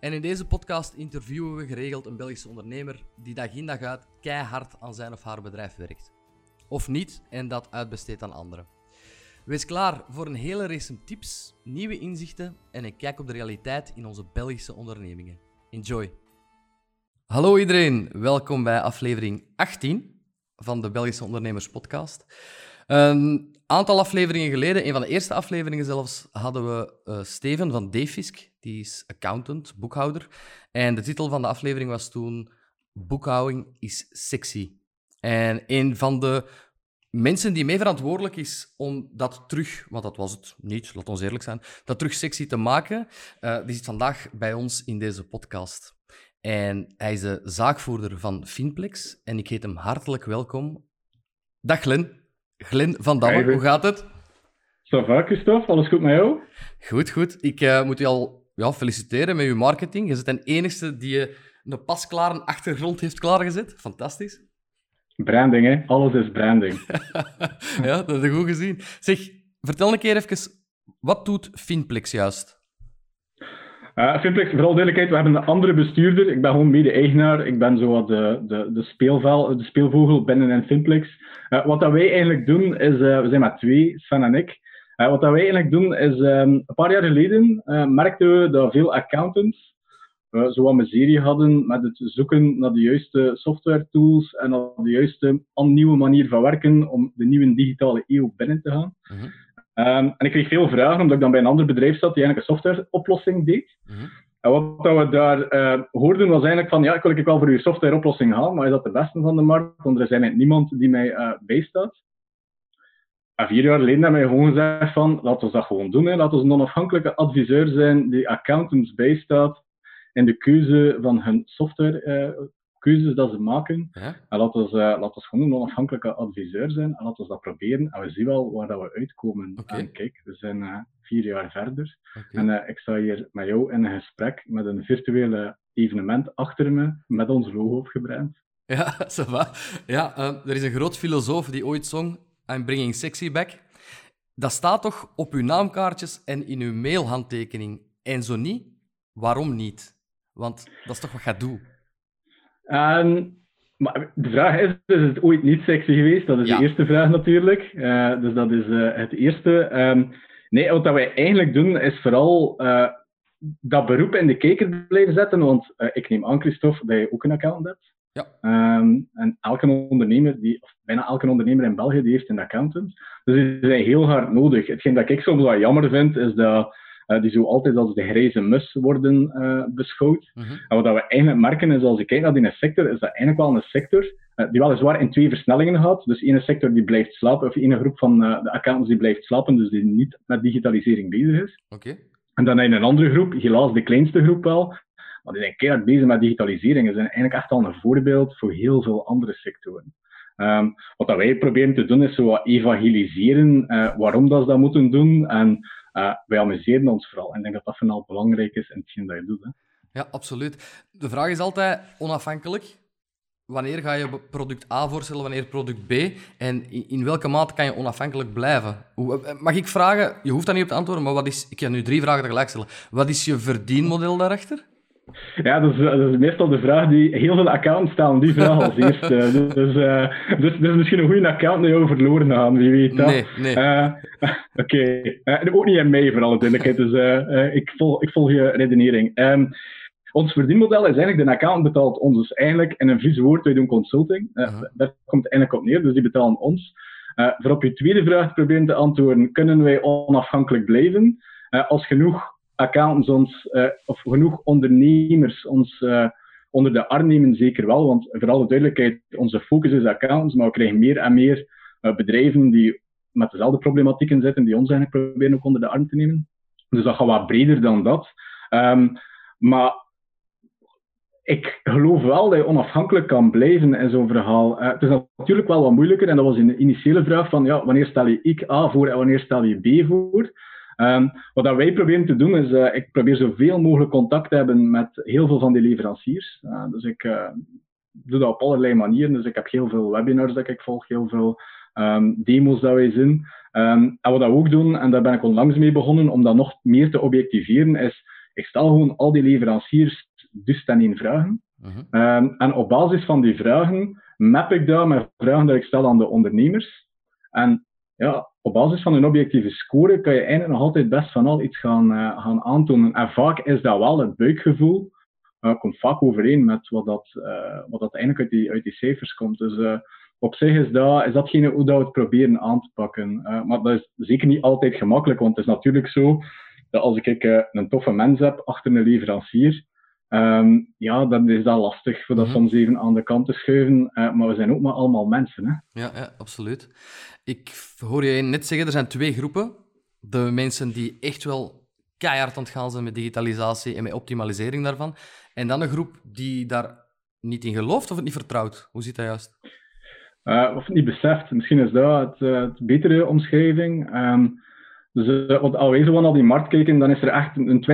En in deze podcast interviewen we geregeld een Belgische ondernemer die dag in dag uit keihard aan zijn of haar bedrijf werkt. Of niet en dat uitbesteedt aan anderen. Wees klaar voor een hele race tips, nieuwe inzichten en een kijk op de realiteit in onze Belgische ondernemingen. Enjoy! Hallo iedereen, welkom bij aflevering 18 van de Belgische Ondernemers Podcast. Een aantal afleveringen geleden, een van de eerste afleveringen zelfs, hadden we uh, Steven van Defisk. Die is accountant, boekhouder. En de titel van de aflevering was toen Boekhouding is sexy. En een van de mensen die mee verantwoordelijk is om dat terug, want dat was het niet, laat ons eerlijk zijn, dat terug sexy te maken, uh, die zit vandaag bij ons in deze podcast. En hij is de zaakvoerder van Finplex en ik heet hem hartelijk welkom. Dag Glen. Glen van Damme, hoe gaat het? Ça va, Christophe? Alles goed met jou? Goed, goed. Ik uh, moet je al ja, feliciteren met je marketing. Je bent de enige die je een pasklare achtergrond heeft klaargezet. Fantastisch. Branding, hè? Alles is branding. ja, dat heb ik goed gezien. Zeg, vertel een keer even, wat doet Finplex juist? Uh, Finplex, vooral duidelijkheid, we hebben een andere bestuurder. Ik ben gewoon mede-eigenaar. Ik ben zo de, de, de, speelvel, de speelvogel binnen in Finplex. Uh, wat wij eigenlijk doen, is... Uh, we zijn met twee, Sven en ik. wat wij eigenlijk doen, is... Um, een paar jaar geleden merkten we dat veel accountants zo wat miserie hadden met het zoeken naar de juiste software tools en naar de juiste nieuwe manier van werken om de nieuwe digitale eeuw binnen te gaan. -huh. Um, en ik kreeg veel vragen, omdat ik dan bij een ander bedrijf zat die eigenlijk een softwareoplossing deed. Mm -hmm. En wat dat we daar uh, hoorden was eigenlijk van, ja, ik wil ik wel voor uw softwareoplossing gaan, maar is dat de beste van de markt? Want er is eigenlijk niemand die mij uh, bijstaat. En vier jaar geleden hebben wij gewoon gezegd van, laten we dat gewoon doen. Hè. Laten we een onafhankelijke adviseur zijn die accountants bijstaat in de keuze van hun software uh, keuzes dat ze maken. Ja? En laten we, uh, gewoon een onafhankelijke adviseur zijn en laten we dat proberen. En we zien wel waar dat we uitkomen. Okay. En kijk, we zijn uh, vier jaar verder. Okay. En uh, ik sta hier met jou in een gesprek met een virtuele evenement achter me met ons logo opgebrand. Ja, ça. Ja, er is een groot filosoof die ooit zong I'm bringing sexy back. Dat staat toch op uw naamkaartjes en in uw mailhandtekening. En zo niet, waarom niet? Want dat is toch wat je doet. Um, maar de vraag is, is het ooit niet sexy geweest? Dat is ja. de eerste vraag natuurlijk. Uh, dus dat is uh, het eerste. Um, nee, wat wij eigenlijk doen, is vooral uh, dat beroep in de kijker blijven zetten. Want ik neem aan, Christophe, dat je ook een account hebt. Ja. Um, en elke ondernemer, die, of bijna elke ondernemer in België, die heeft een accountant. Dus die zijn heel hard nodig. Hetgeen dat ik soms wat jammer vind, is dat uh, die zo altijd als de grijze mus worden uh, beschouwd. -huh. En wat we eigenlijk merken is, als je kijkt naar die sector, is dat eigenlijk wel een sector uh, die weliswaar in twee versnellingen gaat. Dus één sector die blijft slapen, of één groep van de accountants die blijft slapen, dus die niet met digitalisering bezig is. Okay. En dan heb je een andere groep, helaas de kleinste groep wel, maar die zijn keihard bezig met digitalisering. Ze zijn eigenlijk echt al een voorbeeld voor heel veel andere sectoren. Um, wat dat wij proberen te doen, is zo wat evangeliseren waarom dat ze dat moeten doen. En uh, wij amuseren ons vooral. En ik denk dat dat vooral belangrijk is in hetgeen dat je doet. Hè. Ja, absoluut. De vraag is altijd onafhankelijk. Wanneer ga je product A voorstellen, wanneer product B? En in welke mate kan je onafhankelijk blijven? Mag ik vragen, je hoeft daar niet op te antwoorden, maar wat is, ik ga nu drie vragen tegelijk stellen. Wat is je verdienmodel daarachter? Ja, dat is, dat is, meestal de vraag die heel veel accounts stellen, die vraag als eerste. dus, uh, dus, dus misschien een goede account die jou verloren gaan, wie weet dat. Nee, nee. Uh, Oké, okay. uh, ook niet in mij voor alle duidelijkheid, dus ik, volg, ik volg je redenering. Um, ons verdienmodel is eigenlijk, de account betaalt ons dus eigenlijk, in een vieze woord, wij doen consulting. -huh. Daar komt het eigenlijk op neer, dus die betalen ons. voor op je tweede vraag te proberen te antwoorden, kunnen wij onafhankelijk blijven? als genoeg accountants ons, uh, of genoeg ondernemers ons uh, onder de arm nemen, zeker wel. Want voor alle duidelijkheid, onze focus is accountants, maar we krijgen meer en meer uh, bedrijven die met dezelfde problematieken zitten, die ons eigenlijk proberen ook onder de arm te nemen. Dus dat gaat wat breder dan dat. Um, maar ik geloof wel dat je onafhankelijk kan blijven in zo'n verhaal. het is natuurlijk wel wat moeilijker, en dat was in de initiële vraag van ja, wanneer stel je ik A voor en wanneer stel je B voor. Ehm, wat dat wij proberen te doen is, uh, ik probeer zoveel mogelijk contact te hebben met heel veel van die leveranciers. Uh, dus ik uh, doe dat op allerlei manieren. Dus ik heb heel veel webinars dat ik volg, heel veel um, demos dat wij zien. Um, en wat we ook doen, en daar ben ik onlangs mee begonnen, om dat nog meer te objectiveren, is ik stel gewoon al die leveranciers dus ten één vragen. -huh. en op basis van die vragen map ik dat met vragen die ik stel aan de ondernemers. En ja, op basis van een objectieve score kan je eigenlijk nog altijd best van al iets gaan, uh, gaan aantonen. En vaak is dat wel het buikgevoel. Uh, komt vaak overeen met wat dat, uh, wat dat eigenlijk uit die, uit die cijfers komt. Dus op zich is dat, is datgene hoe dat we het proberen aan te pakken. maar dat is zeker niet altijd gemakkelijk, want het is natuurlijk zo dat als ik een toffe mens heb achter een leverancier, Um, ja, dan is dat lastig voor dat mm -hmm. soms even aan de kant te schuiven. Uh, maar we zijn ook maar allemaal mensen. Hè? Ja, ja, absoluut. Ik hoor je net zeggen, er zijn twee groepen. De mensen die echt wel keihard aan het gaan zijn met digitalisatie en met optimalisering daarvan. En dan een groep die daar niet in gelooft of het niet vertrouwt. Hoe zit dat juist? Uh, of het niet beseft. Misschien is dat het, uh, het betere omschrijving. Um, dus als zo aan al die markt kijken, dan is er echt een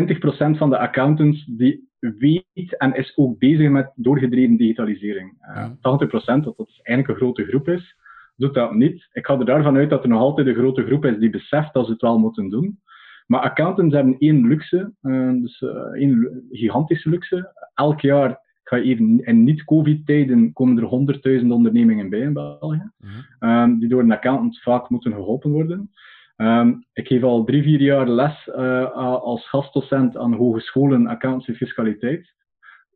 20% van de accountants die weet en is ook bezig met doorgedreven digitalisering. Uh, 80%, wat dat eigenlijk een grote groep is, doet dat niet. Ik ga er daarvan uit dat er nog altijd een grote groep is die beseft dat ze het wel moeten doen. Maar accountants hebben één luxe, uh, dus uh, één gigantische luxe. Elk jaar, ga je even in niet-covid-tijden, komen er 100.000 ondernemingen bij in België, uh, die door een accountant vaak moeten geholpen worden. Um, ik geef al drie, vier jaar les uh, als gastdocent aan hogescholen accountancy fiscaliteit.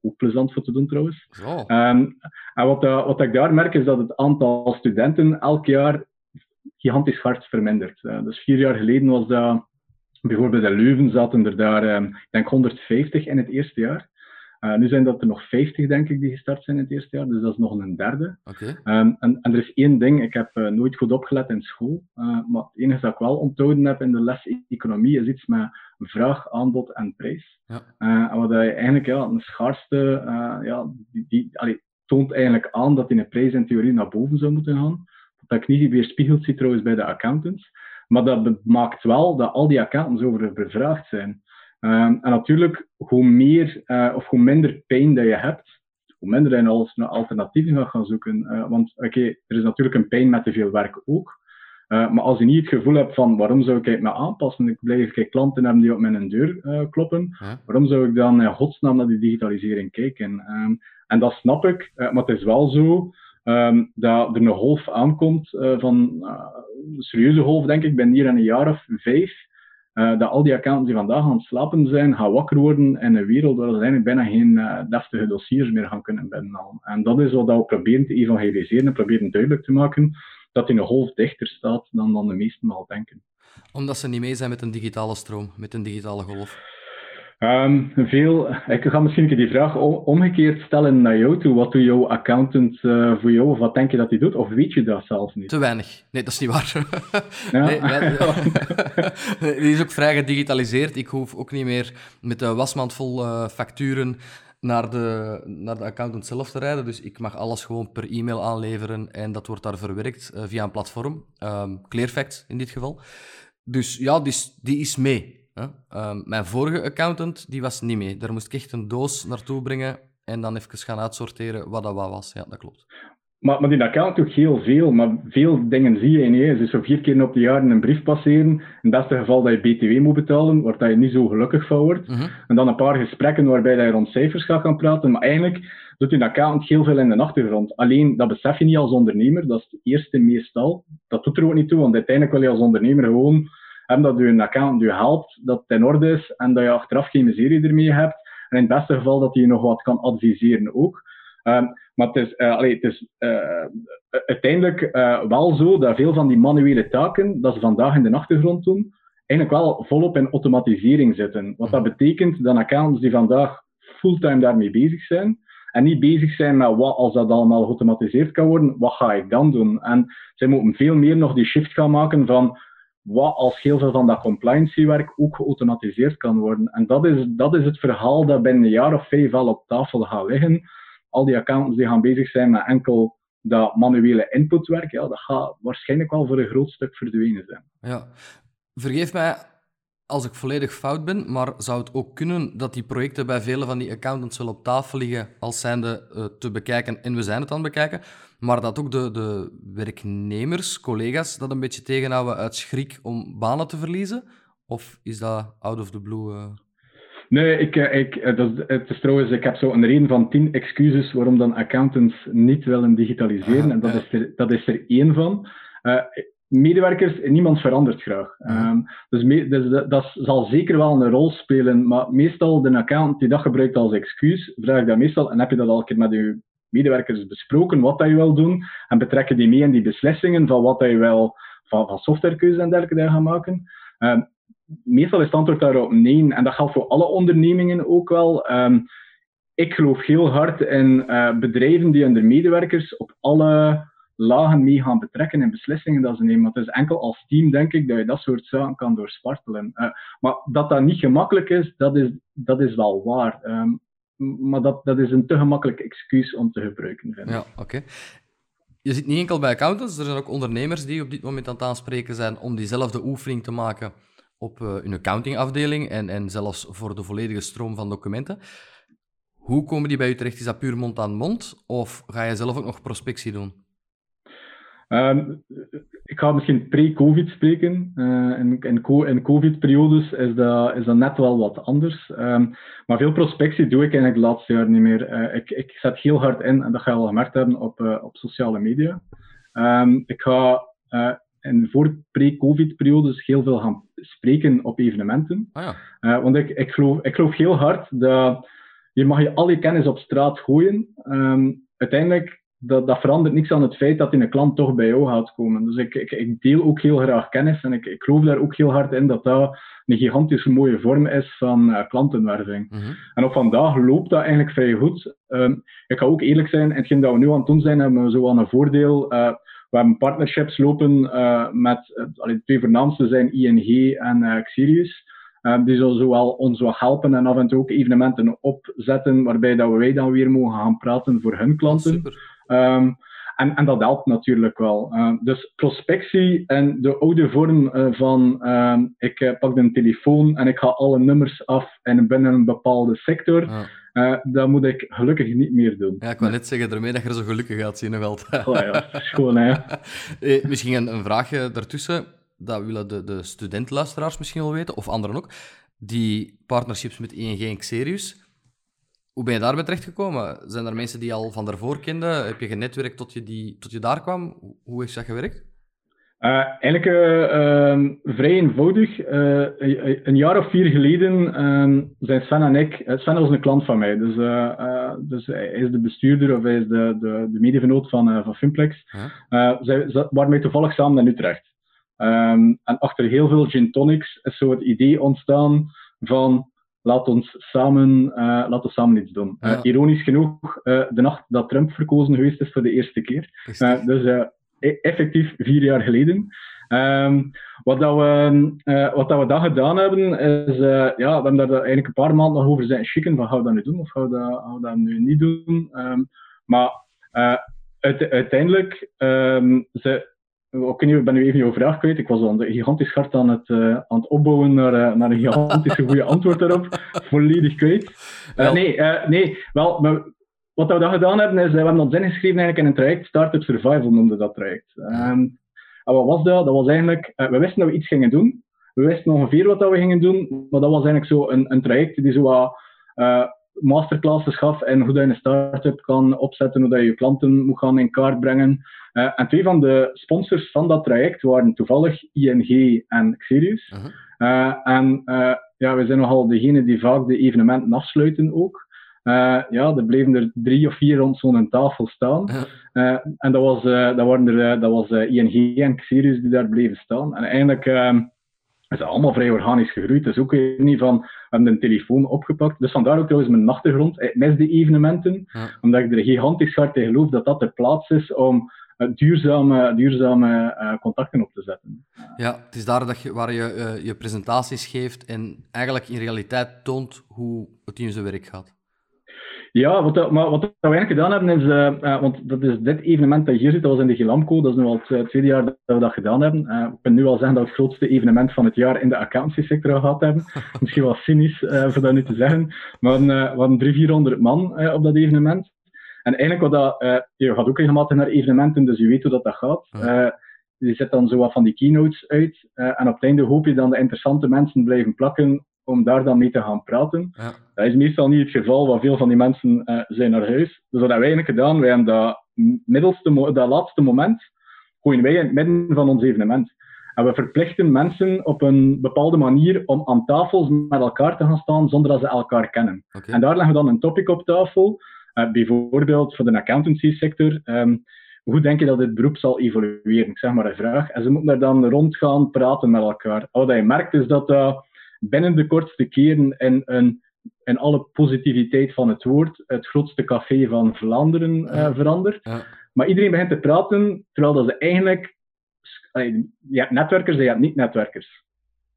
Ook plezant voor te doen trouwens. Um, en wat, uh, wat ik daar merk is dat het aantal studenten elk jaar gigantisch hard vermindert. Uh, dus vier jaar geleden was dat bijvoorbeeld in Leuven zaten er daar, um, ik denk 150 in het eerste jaar. Uh, nu zijn dat er nog 50, denk ik, die gestart zijn in het eerste jaar. Dus dat is nog een derde. Okay. Um, en, en, er is één ding, ik heb uh, nooit goed opgelet in school. Uh, maar het enige dat ik wel onthouden heb in de les economie is iets met vraag, aanbod en prijs. Ja. en wat je eigenlijk ja, een schaarste, ja, die, die allee, toont eigenlijk aan dat die een prijs in theorie naar boven zou moeten gaan. Dat ik niet weerspiegeld zie trouwens bij de accountants. Maar dat maakt wel dat al die accountants over bevraagd zijn. Um, en natuurlijk, hoe meer uh, of hoe minder pijn dat je hebt, hoe minder je alles naar alternatieven gaat gaan zoeken. Uh, want oké, okay, er is natuurlijk een pijn met te veel werk ook. Uh, maar als je niet het gevoel hebt van waarom zou ik me aanpassen, ik blijf geen klanten hebben die op mijn deur kloppen, waarom zou ik dan in godsnaam naar die digitalisering kijken? Um, en dat snap ik, maar het is wel zo um, dat er een golf aankomt van een serieuze golf, denk ik, ben hier in een jaar of vijf. Uh, dat al die accountants die vandaag aan het slapen zijn, gaan wakker worden in een wereld waar ze eigenlijk bijna geen uh, deftige dossiers meer gaan kunnen binnenhalen. En dat is wat we proberen te evangeliseren en proberen duidelijk te maken dat die een golf dichter staat dan, dan de meesten al denken. Omdat ze niet mee zijn met een digitale stroom, met een digitale golf. Um, veel, ik ga misschien die vraag omgekeerd stellen naar jou toe. Wat doet jouw accountant uh, voor jou? Of wat denk je dat hij doet? Of weet je dat zelfs niet? Te weinig. Nee, dat is niet waar. Ja? Nee, die is ook vrij gedigitaliseerd. Ik hoef ook niet meer met de wasmand vol uh, facturen naar de, naar de accountant zelf te rijden. Dus ik mag alles gewoon per e-mail aanleveren en dat wordt daar verwerkt uh, via een platform. Um, Clearfact in dit geval. Dus ja, die is, die is mee. Um, mijn vorige accountant die was niet mee. Daar moest ik echt een doos naartoe brengen en dan even gaan uitsorteren wat dat wat was. Ja, dat klopt. Maar, maar die account doet heel veel, maar veel dingen zie je niet. Dus zo vier keer op de jaar een brief passeren. In het beste geval dat je BTW moet betalen, waar je niet zo gelukkig van wordt. -hmm. En dan een paar gesprekken waarbij je rond cijfers gaat gaan praten. Maar eigenlijk doet die account heel veel in de achtergrond. Alleen, dat besef je niet als ondernemer. Dat is het eerste meestal. Dat doet er ook niet toe, want uiteindelijk wil je als ondernemer gewoon hebben dat je een account je helpt, dat het in orde is en dat je achteraf geen miserie ermee hebt. En in het beste geval dat hij je nog wat kan adviseren ook. Um, maar het is, uh, het is uh, uiteindelijk uh, wel zo dat veel van die manuele taken, dat ze vandaag in de achtergrond doen, eigenlijk wel volop in automatisering zitten. Wat dat betekent dat accountants die vandaag fulltime daarmee bezig zijn, en niet bezig zijn met wat als dat allemaal geautomatiseerd kan worden, wat ga ik dan doen? En zij moeten veel meer nog die shift gaan maken van wat als heel veel van dat compliancy-werk ook geautomatiseerd kan worden. En dat is, dat is het verhaal dat binnen een jaar of vijf al op tafel gaat liggen. Al die accountants die gaan bezig zijn met enkel dat manuele inputwerk, ja, dat gaat waarschijnlijk wel voor een groot stuk verdwenen zijn. Ja. Vergeef mij als ik volledig fout ben, maar zou het ook kunnen dat die projecten bij vele van die accountants wel op tafel liggen als zijnde uh, te bekijken, en we zijn het aan het bekijken, maar dat ook de, de werknemers, collega's, dat een beetje tegenhouden uit schrik om banen te verliezen? Of is dat out of the blue? Uh... Nee, ik, eh, ik, dat, het is trouwens, ik heb zo een reden van tien excuses waarom dan accountants niet willen digitaliseren. Ah, en dat, is er, dat is er één van. Uh, medewerkers, niemand verandert graag. Um, dus, me, dus dat, dat, zal zeker wel een rol spelen, maar meestal de accountant die dat gebruikt als excuus, vraag ik dat meestal, en heb je dat al een keer met je medewerkers besproken, wat dat je wil doen, en betrekken die mee in die beslissingen van wat dat je wel van, van softwarekeuzes en dergelijke daar gaan maken. Um, meestal is het antwoord daarop nee, en dat geldt voor alle ondernemingen ook wel. Um, ik geloof heel hard in uh, bedrijven die hun medewerkers op alle lagen mee gaan betrekken in beslissingen dat ze nemen. Want het is enkel als team, denk ik, dat je dat soort zaken kan doorspartelen. Uh, maar dat dat niet gemakkelijk is, dat is, dat is wel waar. Um, maar dat, dat is een te gemakkelijk excuus om te gebruiken. Vind ik. Ja, oké. Je zit niet enkel bij accountants, er zijn ook ondernemers die op dit moment aan het aanspreken zijn om diezelfde oefening te maken op uh, hun accountingafdeling en, en zelfs voor de volledige stroom van documenten. Hoe komen die bij u terecht? Is dat puur mond aan mond? Of ga je zelf ook nog prospectie doen? Um, ik ga misschien pre-COVID spreken. Uh, in, in, in COVID-periodes is dat, is dat net wel wat anders. Um, maar veel prospectie doe ik eigenlijk de laatste jaar niet meer. Uh, ik, ik zet heel hard in, en dat ga je al gemerkt hebben, op, uh, op sociale media. Um, ik ga in voor pre-COVID-periodes heel veel gaan spreken op evenementen. Ah, ja. want ik, ik, geloof, ik geloof heel hard dat je mag je al je kennis op straat gooien. uiteindelijk dat, dat verandert niks aan het feit dat een klant toch bij jou gaat komen. Dus ik, ik, ik deel ook heel graag kennis en ik, ik geloof daar ook heel hard in dat dat een gigantische mooie vorm is van uh, klantenwerving. Mhm. En op vandaag loopt dat eigenlijk vrij goed. Uh, ik ga ook eerlijk zijn, in hetgeen dat we nu aan het doen zijn, hebben we zo aan een voordeel. Uh, we hebben partnerships lopen uh, met, uh, twee voornaamste zijn ING en Xerius. die zullen zowel ons wat helpen en af en toe ook evenementen opzetten waarbij dat wij dan weer mogen gaan praten voor hun klanten. Super. Um, en, en, dat helpt natuurlijk wel. Uh, dus prospectie en de oude vorm uh, van uh, ik uh, pak een telefoon en ik ga alle nummers af en binnen een bepaalde sector, ja. dat moet ik gelukkig niet meer doen. Ja, ik wou net zeggen, daarmee dat je er zo gelukkig gaat zien altijd. Oh ja, schoon hè. Eh, misschien een, een, vraagje daartussen, dat willen de, de studentluisteraars misschien wel weten, of anderen ook. Die partnerships met ING en Xerius, hoe ben je daarbij terechtgekomen? Zijn er mensen die al van daarvoor kenden? Heb je genetwerkt tot je, die, tot je daar kwam? Hoe heeft dat gewerkt? Uh, eigenlijk uh, vrij eenvoudig. Uh, een jaar of vier geleden uh, zijn Sven en ik... Sven was een klant van mij. Dus, dus hij is de bestuurder of hij is de, de, de medevenoot van, van Fimplex. Huh? zij waren mij toevallig samen in Utrecht. Um, en achter heel veel gin tonics is zo het idee ontstaan van laat ons samen, uh, laat ons samen iets doen. Uh, ironisch genoeg, uh, de nacht dat Trump verkozen geweest is voor de eerste keer. dus e effectief vier jaar geleden. Um, wat, dat we, wat dat we dan gedaan hebben, is, ja, we hebben daar eigenlijk een paar maanden nog over zijn schikken van gaan we dat nu doen of gaan we dat, gaan we dat nu niet doen. Um, maar uiteindelijk, um, ze, ik ben nu even jouw vraag kwijt. Ik was al gigantisch hard aan het, uh, aan het opbouwen naar, uh, naar een gigantische goede antwoord daarop. Volledig kwijt. Uh, nee, nee, wel, maar wat we dan gedaan hebben, is we hebben ons ingeschreven eigenlijk in een traject. Startup Survival noemde dat traject. Um, en wat was dat? Dat was eigenlijk, we wisten dat we iets gingen doen. We wisten ongeveer wat dat we gingen doen, maar dat was eigenlijk zo een, een traject die zo wat masterclasses gaf en hoe dat je een start-up kan opzetten, hoe dat je je klanten moet gaan in kaart brengen. Uh, en twee van de sponsors van dat traject waren toevallig ING en Xerius. Uh -huh. uh, en uh, ja, we zijn nogal degene die vaak de evenementen afsluiten ook. ja, er bleven er drie of vier rond zo'n tafel staan. en dat was, dat waren er, dat was ING en Xerius die daar bleven staan. En eigenlijk ehm, is allemaal vrij organisch gegroeid. Dus ook niet van, we hebben een telefoon opgepakt. Dus vandaar ook trouwens mijn achtergrond. Ik mis de evenementen, ja. omdat ik er gigantisch hard in geloof dat dat de plaats is om duurzame, duurzame contacten op te zetten. Ja, het is daar dat je, waar je je presentaties geeft en eigenlijk in realiteit toont hoe het in zijn werk gaat. Ja, wat, maar wat we eigenlijk gedaan hebben is, uh, want dat is dit evenement dat hier zit, dat was in de Gilamco, dat is nu al het tweede jaar dat we dat gedaan hebben. Uh, ik kan nu al zeggen dat we het grootste evenement van het jaar in de accountancy sector gehad hebben. Misschien wel cynisch voor dat nu te zeggen, maar we hadden 300, 400 man op dat evenement. En eigenlijk wat dat, je gaat ook regelmatig naar evenementen, dus je weet hoe dat, dat gaat. je zet dan zo wat van die keynotes uit en op het einde hoop je dan de interessante mensen blijven plakken om daar dan mee te gaan praten. Ja. Dat is meestal niet het geval, want veel van die mensen uh, zijn naar huis. Dus wat hebben wij eigenlijk gedaan? Wij hebben dat, middelste, dat laatste moment, gooien wij in het midden van ons evenement. En we verplichten mensen op een bepaalde manier om aan tafels met elkaar te gaan staan zonder dat ze elkaar kennen. En daar leggen we dan een topic op tafel. Uh, bijvoorbeeld voor de accountancy sector. Um, hoe denk je dat dit beroep zal evolueren? Ik zeg maar een vraag. En ze moeten daar dan rond gaan praten met elkaar. Wat je merkt is dat dat binnen de kortste keren in, een, in alle positiviteit van het woord het grootste café van Vlaanderen uh, verandert. Ja. Maar iedereen begint te praten, terwijl dat ze eigenlijk... Je hebt netwerkers en je hebt niet-netwerkers.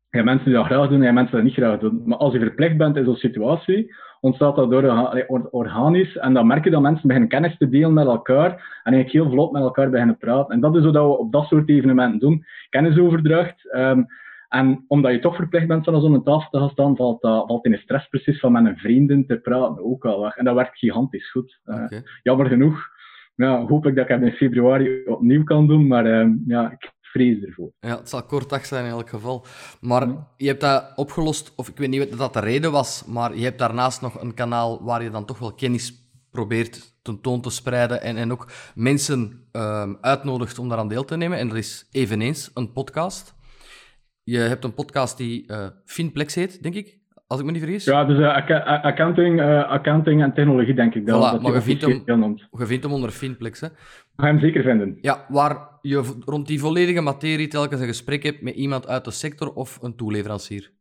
Je hebt mensen die dat graag doen en je hebt mensen die dat niet graag doen. Maar als je verplicht bent in zo'n situatie, ontstaat dat door organisch. En dan merk je dat mensen beginnen kennis te delen met elkaar en eigenlijk heel vlot met elkaar beginnen praten. En dat is wat we op dat soort evenementen doen. Kennisoverdracht. Um, en omdat je toch verplicht bent van zo'n tafel te gaan staan, valt, dat, valt in een stressproces van met een vrienden te praten ook wel weg. En dat werkt gigantisch goed. Uh, jammer genoeg ja, hoop ik dat ik het in februari opnieuw kan doen, maar uh, ja, ik vrees ervoor. Ja, het zal kort dag zijn in elk geval. Maar je hebt dat opgelost, of ik weet niet wat dat de reden was, maar je hebt daarnaast nog een kanaal waar je dan toch wel kennis probeert tentoon te spreiden en, en ook mensen uh, uitnodigt om daaraan deel te nemen. En dat is eveneens een podcast. Je hebt een podcast die uh, Finplex heet, denk ik, als ik me niet vergis. Ja, dus uh, accounting, uh, accounting en technologie, denk ik. Dat, voilà, maar je vindt, hem, je vindt hem onder Finplex, hè? Ga hem zeker vinden. Ja, waar je rond die volledige materie telkens een gesprek hebt met iemand uit de sector of een toeleverancier.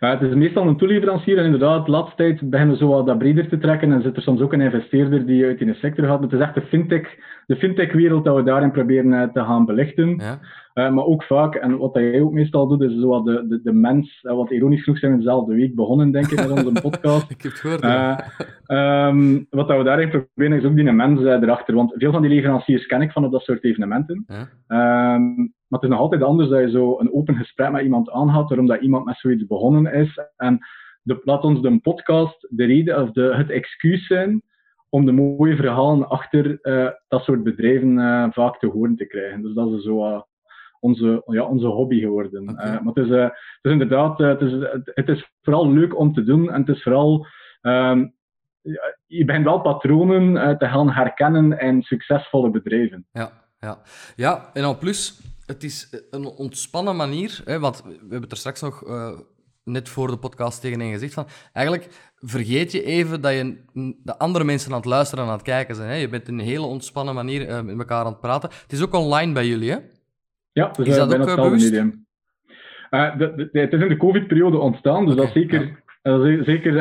Ja, het is meestal een toeleverancier en inderdaad, de laatste tijd beginnen we zo wat dat breder te trekken en zit er soms ook een investeerder die uit in de sector gaat. Het is echt de fintech, de fintech-wereld dat we daarin proberen te gaan belichten. Ja. Uh, maar ook vaak, en wat jij ook meestal doet, is zo de, de, de mens, uh, wat ironisch genoeg zijn we dezelfde week begonnen, denk ik, met onze podcast. ik heb het gehoord, uh, um, Wat dat we daarin proberen, is ook die mens erachter. Want veel van die leveranciers ken ik van op dat soort evenementen. Ja. Um, maar het is nog altijd anders dat je zo een open gesprek met iemand aanhoudt, waarom dat iemand met zoiets begonnen is. En de, laat ons de podcast de reden of de, het excuus zijn om de mooie verhalen achter dat soort bedrijven vaak te horen te krijgen. Dus dat is zo onze, ja, onze hobby geworden. Okay. Eh, maar het is, het is inderdaad, het, is, het is vooral leuk om te doen en het is vooral, um, je bent wel patronen te gaan herkennen in succesvolle bedrijven. Ja, ja. ja en al plus, het is een ontspannen manier, hè, want we hebben het er straks nog net voor de podcast tegen een gezegd van, eigenlijk vergeet je even dat je de andere mensen aan het luisteren en aan het kijken zijn. Hè? Je bent in een hele ontspannen manier met elkaar aan het praten. Het is ook online bij jullie, hè? Ja, dus is dat ook hetzelfde medium. Uh, de, de, het is in de COVID-periode ontstaan, dus dat is zeker, uh, zeker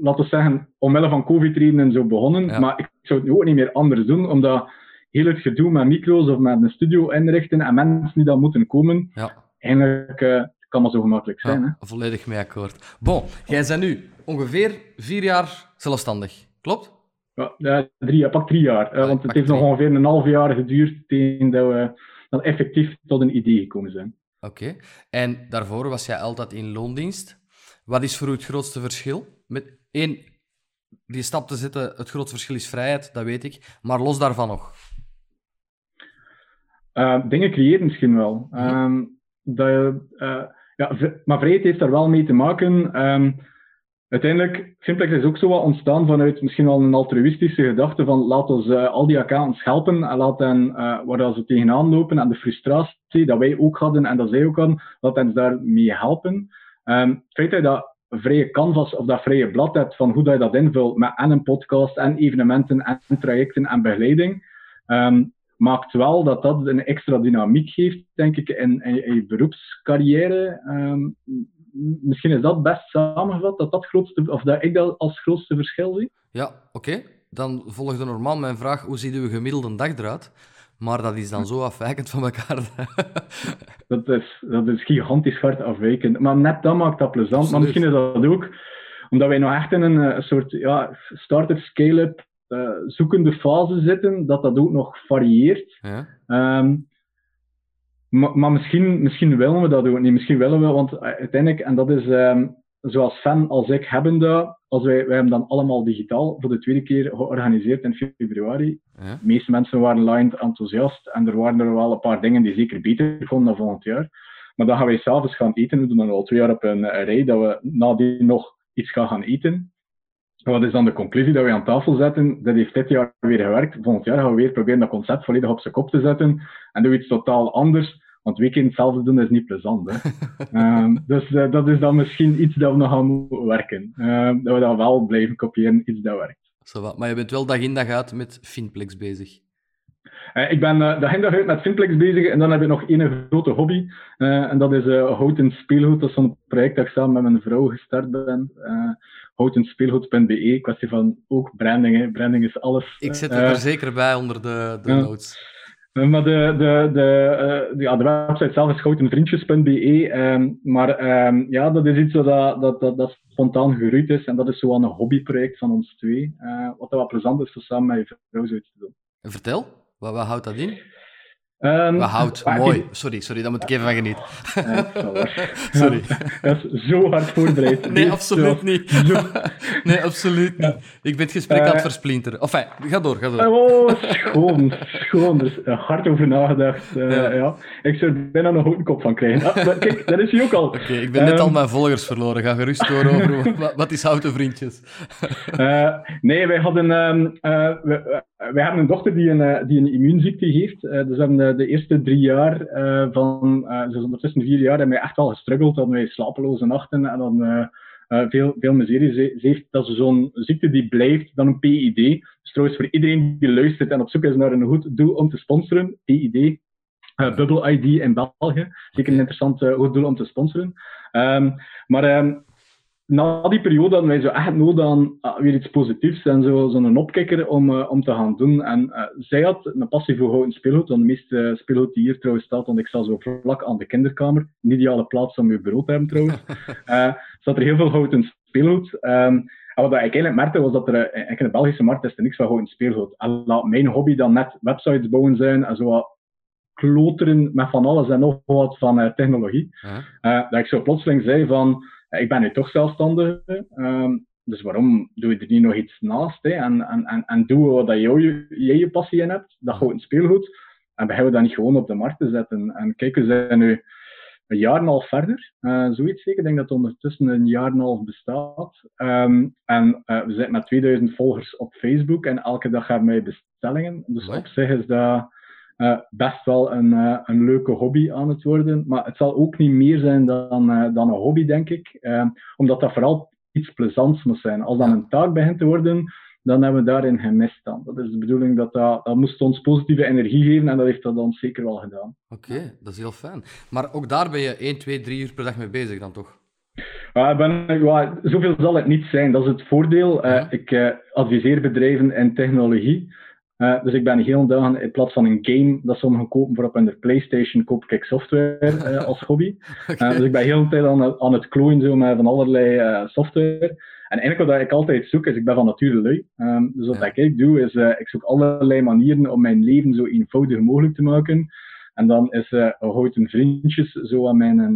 laten we zeggen, omwille van COVID-redenen zo begonnen. Maar ik zou het nu ook niet meer anders doen, omdat heel het gedoe met micro's of met een studio inrichten en mensen die dan moeten komen, ja. eigenlijk kan maar zo gemakkelijk zijn. Ja, hè? Volledig mee akkoord. Bon, jij bent nu ongeveer vier jaar zelfstandig, klopt? Ja, drie, pak drie jaar. want het heeft nog ongeveer een half jaar geduurd tegen dat we dan effectief tot een idee gekomen zijn. Oké. En daarvoor was jij altijd in loondienst. Wat is voor u het grootste verschil? Met één, die stap te zetten, het grootste verschil is vrijheid, dat weet ik. Maar los daarvan nog? Uh, dingen creëren misschien wel. Mhm. Ehm, dat, uh, ja, maar vrijheid heeft daar wel mee te maken. Um, uiteindelijk, Simplex is ook zo wat ontstaan vanuit misschien wel een altruïstische gedachte van laat ons uh, al die accountants helpen en laat hen, uh, waar ze tegenaan lopen en de frustratie dat wij ook hadden en dat zij ook hadden, laat hen daarmee helpen. Um, het feit dat je dat vrije canvas of dat vrije blad hebt van hoe dat je dat invult met en een podcast en evenementen en trajecten en begeleiding, um, maakt wel dat dat een extra dynamiek geeft, denk ik, in, in, in je beroepscarrière. Um, misschien is dat best samengevat, dat, dat, grootste, of dat ik dat als grootste verschil zie. Ja, oké. Dan volgde normaal mijn vraag, hoe ziet uw gemiddelde dag eruit? Maar dat is dan zo afwijkend van elkaar. dat, is, dat is gigantisch hard afwijkend. Maar net dat maakt dat plezant. Maar misschien is dat ook omdat wij nog echt in een, een soort ja, start-up, scale-up zoekende fase zitten, dat dat ook nog varieert. Ja. Ehm, maar, maar, misschien, misschien willen we dat ook niet. Misschien willen we, want uiteindelijk, en dat is um, zoals fan als ik hebben dat, als wij, wij hebben dan allemaal digitaal voor de tweede keer georganiseerd in februari. Ja. De meeste mensen waren live enthousiast en er waren er wel een paar dingen die zeker beter vonden dan volgend jaar. Maar dan gaan wij s'avonds gaan eten. We doen dan al twee jaar op een rij dat we nadien nog iets gaan gaan eten. Wat is dan de conclusie dat we aan tafel zetten? Dat heeft dit jaar weer gewerkt. Volgend jaar gaan we weer proberen dat concept volledig op zijn kop te zetten. En doen we iets totaal anders. Want weekend hetzelfde doen is niet plezant. Hè? um, dus uh, dat is dan misschien iets dat we nog gaan moeten werken. Um, dat we dan wel blijven kopiëren, iets dat werkt. Zo maar je bent wel dag in dag uit met Finplex bezig. Uh, ik ben uh, dag in dag uit met Finplex bezig en dan heb ik nog één grote hobby. Uh, en dat is houten speelgoed. Dat is zo'n project dat ik samen met mijn vrouw gestart ben. houtenspeelgoed.be. Kwestie van ook branding. Hè. Branding is alles. Ik zet het er zeker bij onder de, de notes. Maar de, de, de, uh, ja, de website zelf is goutenvriendjes.be. Um, maar um, ja, dat is iets dat, dat, dat, dat spontaan gegroeid is. En dat is zo een hobbyproject van ons twee. Uh, wat wel plezant is, om samen met je vrouw zoiets te doen. Vertel. Wat, wat houdt? Um, wat houdt? Mooi. Sorry, sorry, daar moet ik even van genieten. sorry. dat is zo hard voorbereid. nee, absoluut niet. nee, absoluut niet. Ik ben het gesprek aan het eh, versplinteren. Enfin, ga door, ga door. Oh, schoon, schoon. Er is hard over nagedacht. Uh, ja. ja. Ik zou er bijna nog een kop van krijgen. Ah, kijk, dat is hij ook al. Oké, ik ben net al mijn volgers verloren. Ga gerust door over wat, wat is houten vriendjes. uh, nee, wij hadden... Um, wij hebben een dochter die een, die een immuunziekte heeft. dus we hebben de eerste drie jaar uh, van, uh, dus ondertussen vier jaar, hebben wij echt al gestruggeld. Hadden wij slapeloze nachten en dan uh, veel, veel miserie. Ze, ze heeft, dat is zo'n ziekte die blijft, dan een PID. Dus trouwens voor iedereen die luistert en op zoek is naar een goed doel om te sponsoren, PID. Bubble ID in België. Zeker een interessant goed doel om te sponsoren. Um, maar um, na die periode hadden wij zo echt nodig aan uh, weer iets positiefs en zo'n zo opkikker om, uh, om te gaan doen. En uh, zij had een passie voor houten speelgoed, want de meeste speelgoed die hier trouwens staat, want ik sta zo vlak aan de kinderkamer, een ideale plaats om je bureau te hebben trouwens, zat er heel veel houten speelgoed. Um, en wat ik eigenlijk merkte was dat er in de Belgische markt is er niks van houten speelgoed. En laat mijn hobby dan net websites bouwen zijn en zo wat kloteren met van alles en nog wat van technologie. dat ik zo plotseling zei van ik ben nu toch zelfstandig. Um, dus waarom doe je er niet nog iets naast? Hè? En, en, en, en doe wat jij je, je passie in hebt, dat gewoon speelgoed. En beginnen we dat niet gewoon op de markt te zetten. En kijk, we zijn nu een jaar en een half verder, uh, zoiets zeker. Ik denk dat het ondertussen een jaar en een half bestaat. Um, en uh, we zitten met 2000 volgers op Facebook en elke dag hebben wij bestellingen. Dus op zich is dat uh, best wel een, uh, een leuke hobby aan het worden. Maar het zal ook niet meer zijn dan, uh, dan een hobby, denk ik. omdat dat vooral iets plezants moet zijn. Als dat een taak begint te worden, dan hebben we daarin gemist dan. Dat is de bedoeling dat dat, dat moest ons positieve energie geven en dat heeft dat dan zeker wel gedaan. Oké, dat is heel fijn. Maar ook daar ben je 1, 2, 3 uur per dag mee bezig dan toch? Uh, ben, zoveel zal het niet zijn. Dat is het voordeel. Uh, Ik adviseer bedrijven in technologie. Uh, dus ik ben heel dagen in plaats van een game dat sommigen kopen voor op hun PlayStation, koop ik software uh, als hobby. okay. uh, dus ik ben heel de tijd aan, aan het klooien zo met van allerlei software. En eigenlijk wat ik altijd zoek is, ik ben van nature lui. Um, dus wat ja. ik doe is, ik zoek allerlei manieren om mijn leven zo eenvoudig mogelijk te maken. En dan is uh, houten vriendjes zo aan mijn,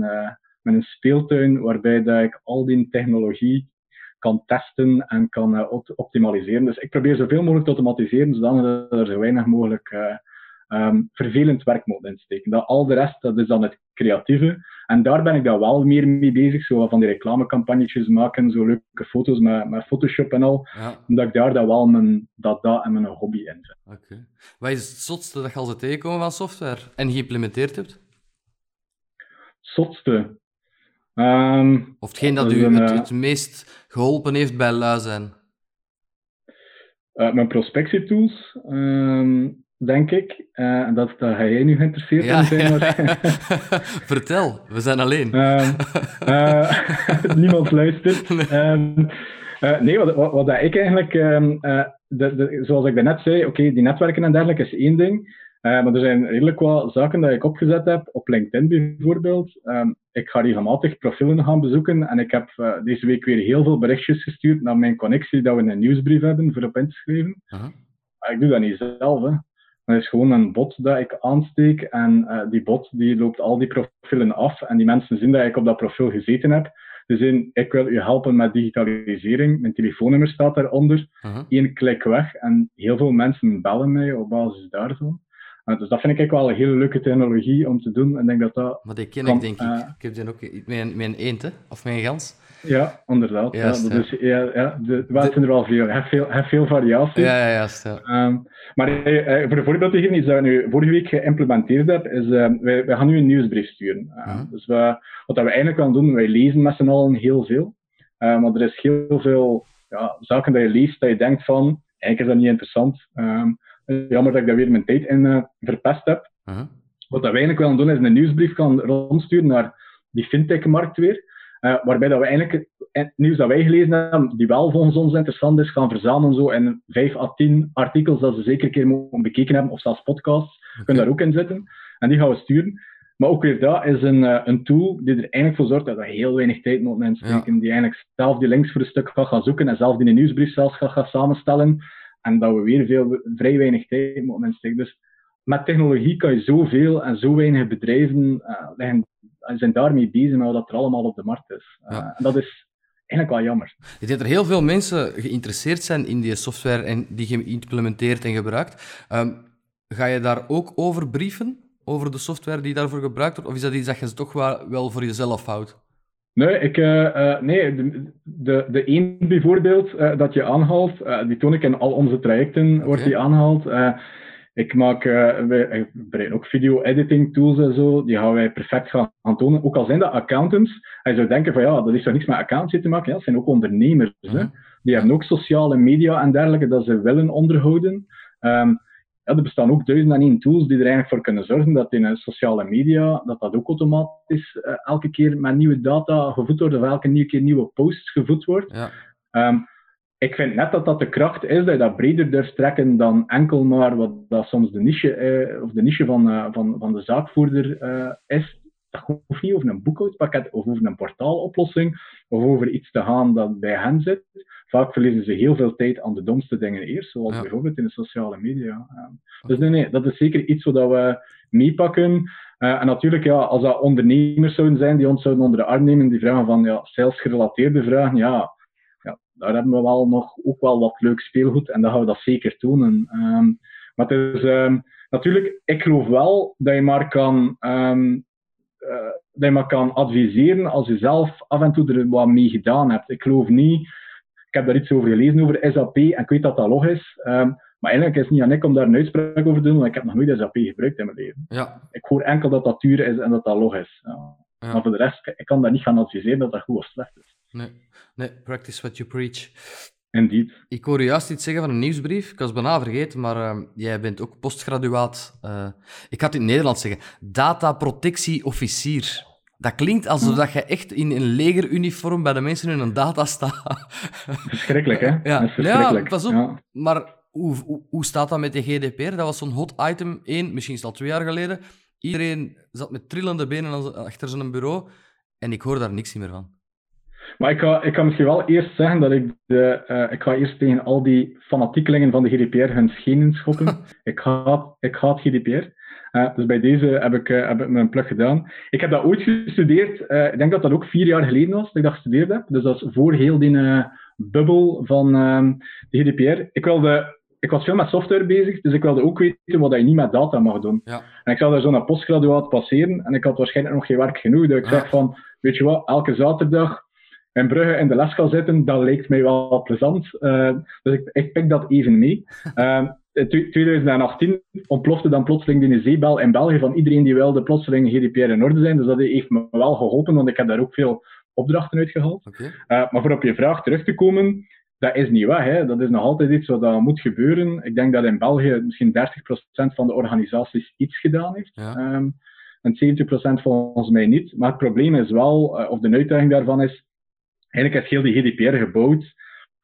mijn speeltuin, waarbij dat ik al die technologie kan testen en kan uh, optimaliseren. Dus ik probeer zoveel mogelijk te automatiseren, zodat er zo weinig mogelijk uh, um, vervelend werk moet insteken. Dat, al de rest, dat is dan het creatieve. En daar ben ik dan wel meer mee bezig, zo van die reclamecampagnetjes maken, zo leuke foto's met, met Photoshop en al. Ja. Omdat ik daar dan wel mijn data en mijn hobby in vind. Oké. Wat is het zotste dat je al tegenkomen van software en geïmplementeerd hebt? Zotste? Um, of hetgeen dat, u het, het, meest geholpen heeft bij lui zijn? Uh, mijn prospectietools, um, denk ik. Uh, dat, dat ga jij nu geïnteresseerd ja, in zijn. Vertel, we zijn alleen. Uh, niemand luistert. Nee, nee wat, wat, wat, ik eigenlijk, de, de, zoals ik net zei, oké, okay, die netwerken en dergelijke is één ding. Maar er zijn redelijk wat zaken dat ik opgezet heb, op LinkedIn bijvoorbeeld. Ehm, ik ga regelmatig profielen gaan bezoeken en ik heb deze week weer heel veel berichtjes gestuurd naar mijn connectie dat we een nieuwsbrief hebben voor op in te schrijven. Ik doe dat niet zelf. Hè. Dat is gewoon een bot dat ik aansteek en uh, die bot die loopt al die profielen af en die mensen zien dat ik op dat profiel gezeten heb. Dus in, ik wil u helpen met digitalisering. Mijn telefoonnummer staat daaronder. Eén klik weg en heel veel mensen bellen mij op basis daarvan. Uh, dus dat vind ik wel een hele leuke technologie om te doen. En denk dat dat maar die ken ik, denk ik. Uh, ik heb die ook met mijn eend, hè? of mijn gans. Ja, inderdaad. ja, dus, ja, ja, de, wel zijn er wel veel. Heb veel, heb veel variatie. Ja, ja, juist. Ja. Um, maar uh, voor een voorbeeld te geven, iets dat we nu vorige week geïmplementeerd hebben, is uh, wij, wij gaan nu een nieuwsbrief sturen. Uh, uh-huh. Dus we, wat we eigenlijk gaan doen, wij lezen met z'n allen heel veel. maar er is heel veel ja, zaken dat je leest dat je denkt van, eigenlijk is dat niet interessant. Um, jammer dat ik daar weer mijn tijd in verpest heb. -huh. Wat we eigenlijk willen doen, is een nieuwsbrief gaan rondsturen naar die fintech-markt weer. Uh, waarbij dat we eigenlijk het nieuws dat wij gelezen hebben, die wel volgens ons interessant is, gaan verzamelen zo in 5 à 10 artikels dat ze zeker een keer moeten bekeken hebben, of zelfs podcasts, okay. kunnen daar ook in zitten. En die gaan we sturen. Maar ook weer dat is een, uh, een tool die er eigenlijk voor zorgt dat we heel weinig tijd moeten insteken. Ja. Die eigenlijk zelf die links voor een stuk gaat gaan zoeken en zelf die nieuwsbrief zelfs gaat gaan samenstellen. En dat we weer veel, vrij weinig tijd moeten insteken. Dus met technologie kan je zoveel en zo weinig bedrijven uh, zijn daarmee bezig met wat er allemaal op de markt is. Uh, en dat is eigenlijk wel jammer. Je ziet dat er heel veel mensen geïnteresseerd zijn in die software en die je implementeert en gebruikt. Um, ga je daar ook over brieven? Over de software die daarvoor gebruikt wordt? Of is dat iets dat je toch wel, wel voor jezelf houdt? Nee, ik, uh, uh, nee de, de, de een bijvoorbeeld uh, dat je aanhaalt, die toon ik in al onze trajecten, okay. wordt die aangehaald. Ik maak wij ook video-editing tools en zo. Die gaan wij perfect gaan, tonen. Ook al zijn dat accountants. Je zou denken van ja, dat is toch niks met accountancy te maken. Ja, dat zijn ook ondernemers. Hè? Mhm. Die hebben ook sociale media en dergelijke dat ze willen onderhouden. Um, ja, er bestaan ook duizend en één tools die er eigenlijk voor kunnen zorgen dat in sociale media, dat dat ook automatisch uh, elke keer met nieuwe data gevoed wordt, of elke keer nieuwe posts gevoed wordt. Ja. Um, ik vind net dat dat de kracht is, dat je dat breder durft trekken dan enkel maar wat dat soms de niche, eh, of de niche van, uh, van, van de zaakvoerder uh, is. Dat hoeft niet over een boekhoudpakket of over een portaaloplossing of over iets te gaan dat bij hen zit. Vaak verliezen ze heel veel tijd aan de domste dingen eerst, zoals bijvoorbeeld in de sociale media. dus nee, nee, dat is zeker iets wat we meepakken. Uh, en natuurlijk, ja, als dat ondernemers zouden zijn die ons zouden onder de arm nemen, die vragen van ja, salesgerelateerde vragen, ja, daar hebben we wel nog ook wel wat leuk speelgoed en dat gaan we dat zeker tonen. Um, maar het is um, natuurlijk, ik geloof wel dat je maar kan, um, uh, dat je maar kan adviseren als je zelf af en toe er wat mee gedaan hebt. Ik geloof niet, ik heb daar iets over gelezen over SAP en ik weet dat dat log is. maar eigenlijk is het niet aan ik om daar een uitspraak over te doen, want ik heb nog nooit SAP gebruikt in mijn leven. Ja. Ik hoor enkel dat dat duur is en dat dat log is. Ja. Ja. Maar voor de rest, ik kan dat niet gaan adviseren dat dat goed of slecht is. Nee, nee practice what you preach. Indeed. Ik hoorde juist iets zeggen van een nieuwsbrief. Ik was bijna vergeten, maar uh, jij bent ook postgraduaat. Uh, ik ga het in het Nederlands zeggen. Dataprotectieofficier. Dat klinkt alsof dat je echt in een legeruniform bij de mensen in een data staat. Verschrikkelijk, hè? Ja, dat is ja pas op. Ja. Maar hoe, hoe, hoe, staat dat met de GDPR? Dat was zo'n hot item, één, misschien is al twee jaar geleden. Iedereen zat met trillende benen achter zijn bureau en ik hoor daar niks meer van. Maar ik ga, ik ga misschien wel eerst zeggen dat ik de, uh, ik ga eerst tegen al die fanatiekelingen van de GDPR hun schenen schoppen. ik, haat, ik haat GDPR. Uh, dus bij deze heb ik, uh, heb ik mijn plug gedaan. Ik heb dat ooit gestudeerd. ik denk dat dat ook vier jaar geleden was dat ik dat gestudeerd heb. Dus dat is voor heel die bubbel van de GDPR. Ik wilde ik was veel met software bezig, dus ik wilde ook weten wat je niet met data mag doen. Ja. En ik zou daar zo naar postgraduaat passeren en ik had waarschijnlijk nog geen werk genoeg. Dus ik zeg van, weet je wat, elke zaterdag in Brugge in de les gaan zitten, dat lijkt mij wel plezant. Dus ik, ik pik dat even mee. Uh, in 2018 ontplofte dan plotseling die zeebel in België van iedereen die wilde plotseling GDPR in orde zijn. Dus dat heeft me wel geholpen, want ik heb daar ook veel opdrachten uitgehaald. Okay. Uh, maar voor op je vraag terug te komen, dat is niet waar. Hè. Dat is nog altijd iets wat moet gebeuren. Ik denk dat in België misschien 30% van de organisaties iets gedaan heeft. Ja. Um, en 70% volgens mij niet. Maar het probleem is wel, uh, of de uitdaging daarvan is, eigenlijk is heel die GDPR gebouwd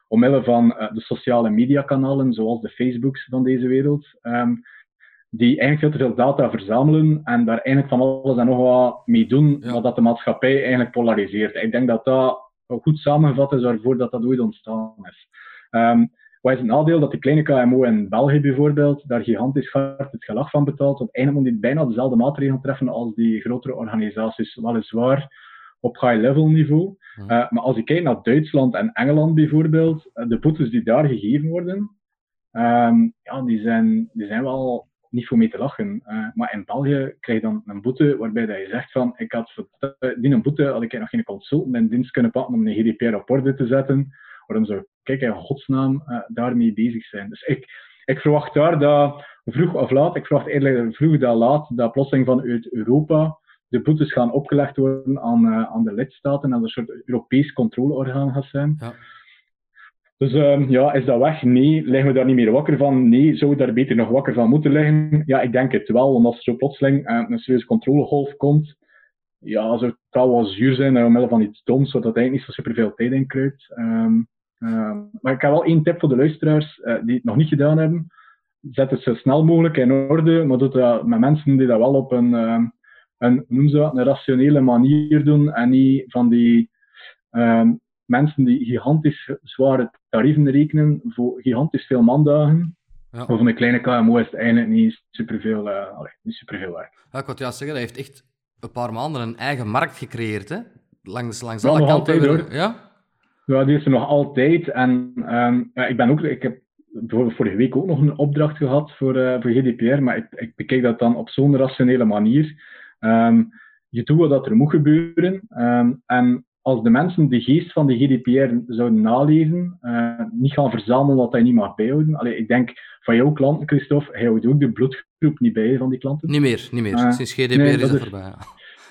omwille van uh, de sociale mediakanalen, zoals de Facebooks van deze wereld. Um, die eigenlijk veel te veel data verzamelen en daar eigenlijk van alles en nog wat mee doen, Ja. wat dat de maatschappij eigenlijk polariseert. Ik denk dat dat goed samengevat is waarvoor dat, dat ooit ontstaan is. Ehm, wat is het nadeel? Dat de kleine KMO in België bijvoorbeeld daar gigantisch hard het gelag van betaalt, want eigenlijk moet die bijna dezelfde maatregelen treffen als die grotere organisaties, weliswaar op high-level niveau. Eh, maar als je kijkt naar Duitsland en Engeland bijvoorbeeld, eh, de boetes die daar gegeven worden, ehm, ja, die, zijn, die zijn wel niet voor mee te lachen. Eh, maar in België krijg je dan een boete waarbij dat je zegt van, ik had voor die een boete had ik nog geen consultant in dienst kunnen pakken om een GDPR op orde te zetten. Waarom zou ik in godsnaam daarmee bezig zijn? Dus ik, ik verwacht daar dat vroeg of laat, ik verwacht eerlijk vroeg dat laat, dat plotseling vanuit Europa de boetes gaan opgelegd worden aan, eh, aan de lidstaten en dat een soort Europees controleorgaan gaat zijn. Ja. Dus ehm, ja, is dat weg? Nee. Liggen we daar niet meer wakker van? Nee. Zou we daar beter nog wakker van moeten liggen? Ja, ik denk het wel. Want als er zo plotseling eh, een serieuze controlegolf komt, ja, zou het wel wel zuur zijn uh, omwille van iets doms, zodat eigenlijk niet zo superveel tijd in kruipt. Ehm, ehm, maar ik heb wel één tip voor de luisteraars eh, die het nog niet gedaan hebben. Zet het zo snel mogelijk in orde, maar doe dat met mensen die dat wel op een, een, noemen ze dat, een rationele manier doen en niet van die ehm, mensen die gigantisch zware tarieven rekenen voor gigantisch veel mandagen. Ja. Maar voor een kleine KMO is het eigenlijk niet superveel, eh allee, niet superveel werk. Ja, ik juist zeggen, hij heeft echt een paar maanden een eigen markt gecreëerd, hè? Langs, langs Ja, alle nog kanten. altijd, hoor. Ja? Ja, die is er nog altijd. En ehm, ja, ik ben ook, ik heb bijvoorbeeld vorige week ook nog een opdracht gehad voor, eh, voor GDPR, maar ik, ik bekijk dat dan op zo'n rationele manier. Ehm, je doet wat dat er moet gebeuren. ehm, en als de mensen de geest van de GDPR zouden naleven, eh, niet gaan verzamelen wat hij niet mag bijhouden. Allee, ik denk van jouw klanten, Christophe, hij houdt ook de bloedgroep niet bij van die klanten. Niet meer, niet meer. Ah, Sinds GDPR nee, is dat dat is- voorbij. ja.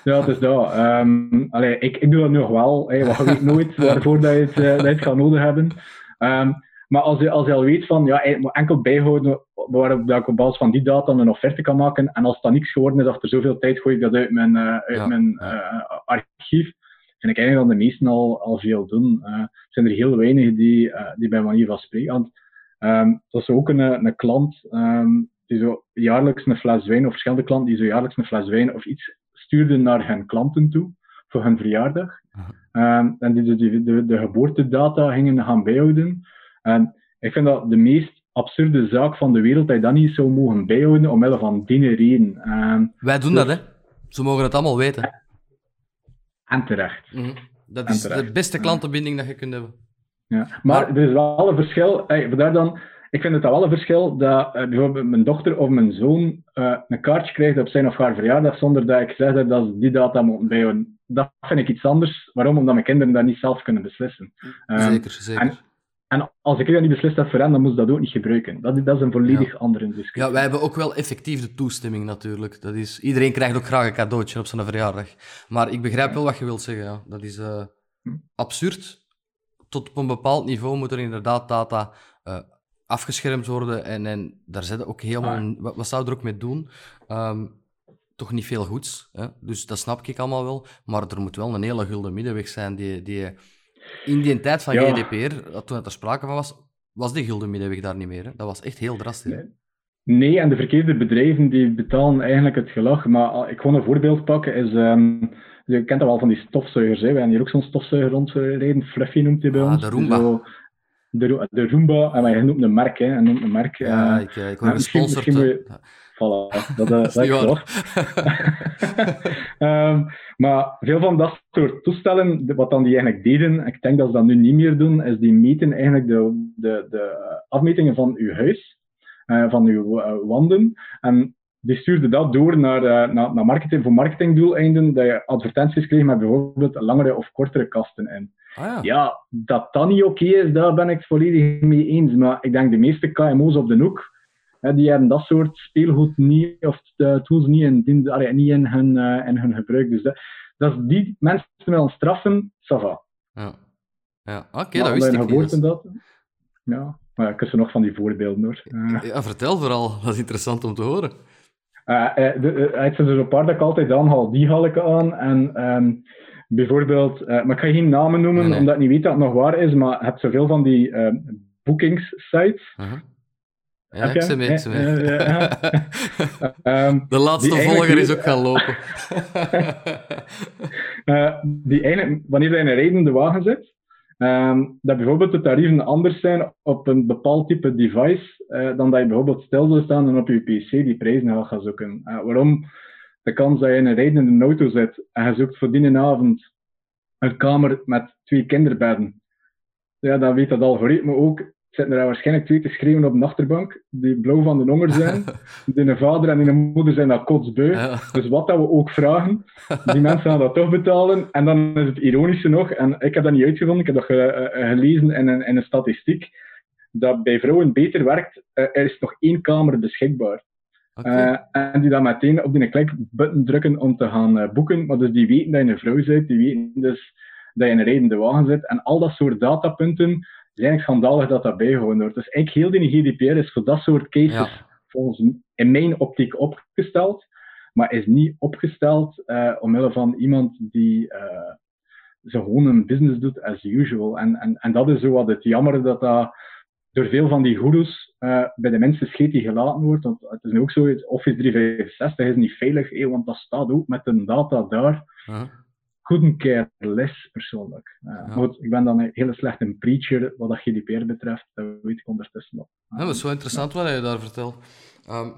Ja, het is dat. Ehm, allee, ik, ik doe dat nog wel. Hey, weet nooit waarvoor dat je het, eh, dat je het gaat nodig hebben. Maar als je, als je al weet van, ja, ik moet enkel bijhouden waarop dat ik op basis van die data een offerte kan maken. En als dat niks geworden is, achter zoveel tijd gooi ik dat uit mijn, eh, uit Ja, mijn eh, archief. Vind ik eigenlijk dat de meesten al, al veel doen. Eh, er zijn er heel weinig die, die bij manier van spreken. Want, ehm, dat is ook een, een klant ehm, die zo jaarlijks een fles wijn, of verschillende klanten die zo jaarlijks een fles wijn of iets stuurden naar hun klanten toe voor hun verjaardag. Ehm, en die de, de, de, de geboortedata gingen gaan bijhouden. En ik vind dat de meest absurde zaak van de wereld dat je dat niet zou mogen bijhouden omwille van die reden. Ehm, Wij doen dat, hè? Ze mogen het allemaal weten. en terecht. Mhm. Dat is de beste klantenbinding dat je kunt hebben. Ja. Maar er is wel een verschil. Hey, vandaar dan, ik vind het wel een verschil dat eh, bijvoorbeeld mijn dochter of mijn zoon eh, een kaartje krijgt op zijn of haar verjaardag zonder dat ik zeg dat dat ze die data moeten bijhouden. Dat vind ik iets anders. Waarom? Omdat mijn kinderen dat niet zelf kunnen beslissen. Ehm, zeker, zeker. en- En als ik dat niet beslist heb voor hen, dan moet ze dat ook niet gebruiken. Dat, is- dat is een volledig andere discussie. Ja, wij hebben ook wel effectief de toestemming natuurlijk. Dat is, iedereen krijgt ook graag een cadeautje op zijn verjaardag. Maar ik begrijp wel wat je wilt zeggen. Ja. Dat is eh, Hm. absurd. Tot op een bepaald niveau moet er inderdaad data eh, afgeschermd worden. En, en daar zitten ook helemaal... Wat, wat zou er ook mee doen? Ehm, toch niet veel goeds. Hè? Dus dat snap ik allemaal wel. Maar er moet wel een hele gulden middenweg zijn die... die in die tijd van Ja. GDPR, dat toen het er sprake van was, was die gulden middenweg daar niet meer. Hè? Dat was echt heel drastisch. Nee. Nee, en de verkeerde bedrijven die betalen eigenlijk het gelag. Maar ah, ik gewoon een voorbeeld pakken is... ehm, je kent dat wel van die stofzuigers. Hè. We hebben hier ook zo'n stofzuiger rondrijden. Fluffy noemt hij bij Ah, ons. de Roomba. Zo, de, de Roomba. En hij noemt een merk. Hè. Hij noemt een merk. Ja, eh, ik, eh, ik word misschien- gesponsord. misschien Voilà, dat, eh, dat is dat. Ehm, maar veel van dat soort toestellen, wat dan die eigenlijk deden, ik denk dat ze dat nu niet meer doen, is die meten eigenlijk de, de, de afmetingen van uw huis, eh, van uw eh, wanden. En die stuurde dat door naar, naar, naar marketing, voor marketingdoeleinden, dat je advertenties kreeg met bijvoorbeeld langere of kortere kasten in. Ah ja. Ja, dat dat niet oké is, daar ben ik het volledig mee eens. Maar ik denk de meeste KMO's op de hoek, hè, die hebben dat soort speelgoed niet, of de tools niet in, allee, niet in, hun, eh, in hun gebruik. Dus dat, dat is die mensen willen straffen, ça va. Ja, ja. oké, dat wist ik niet. Dat is- geboortedatum- Ja, maar ik heb er nog van die voorbeelden hoor. Eh, Ja, vertel vooral, dat is interessant om te horen. Eh, eh, eh, het zijn er een paar dat ik altijd aanhaal. Die haal ik aan. En ehm, bijvoorbeeld, eh, maar ik ga geen namen noemen, Nee, nee. omdat ik niet weet dat het nog waar is, maar je hebt zoveel van die ehm boekingssites. Uh-huh. Ja, ik zie mee, ik zie mee. Ehm, De laatste volger is ook gaan lopen. Eh, die eigenlijk, wanneer je in een rijdende wagen zit, ehm, dat bijvoorbeeld de tarieven anders zijn op een bepaald type device eh, dan dat je bijvoorbeeld stil zou staan en op je PC die prijzen gaat gaan zoeken. Eh, waarom? De kans dat je in een rijdende auto zit en je zoekt voor die avond een kamer met twee kinderbedden, ja, dan weet dat algoritme ook. Zitten er waarschijnlijk twee te schreeuwen op de achterbank, die blauw van de honger zijn. Die vader en die moeder zijn dat kotsbeu. Dus wat dat we ook vragen, die mensen gaan dat toch betalen. En dan is het ironische nog, en ik heb dat niet uitgevonden, ik heb dat ge- eh, gelezen in een, in een statistiek, dat bij vrouwen beter werkt, eh, er is nog één kamer beschikbaar. Eh, en die dan meteen op die klikbutton drukken om te gaan eh, boeken. Maar dus die weten dat je een vrouw bent, die weten dus dat je in een rijdende wagen zit. En al dat soort datapunten, zijn eigenlijk schandalig dat dat bijgehouden wordt. Dus eigenlijk heel die GDPR is voor dat soort cases Ja. volgens in mijn optiek opgesteld, maar is niet opgesteld eh omwille van iemand die zo gewoon een business doet as usual. En, en, en dat is zo wat het jammer dat dat door veel van die goeroes eh, bij de mensen scheet die gelaten wordt. Want het is nu ook zo, het Office 365 is niet veilig, eh, want dat staat ook met de data daar. Aha. Couldn't care less, persoonlijk. Ja. goed, ik ben dan een hele slechte preacher wat dat GDPR betreft, dat weet ik ondertussen nog. Ja, dat is wel interessant wat je daar vertelt. Ehm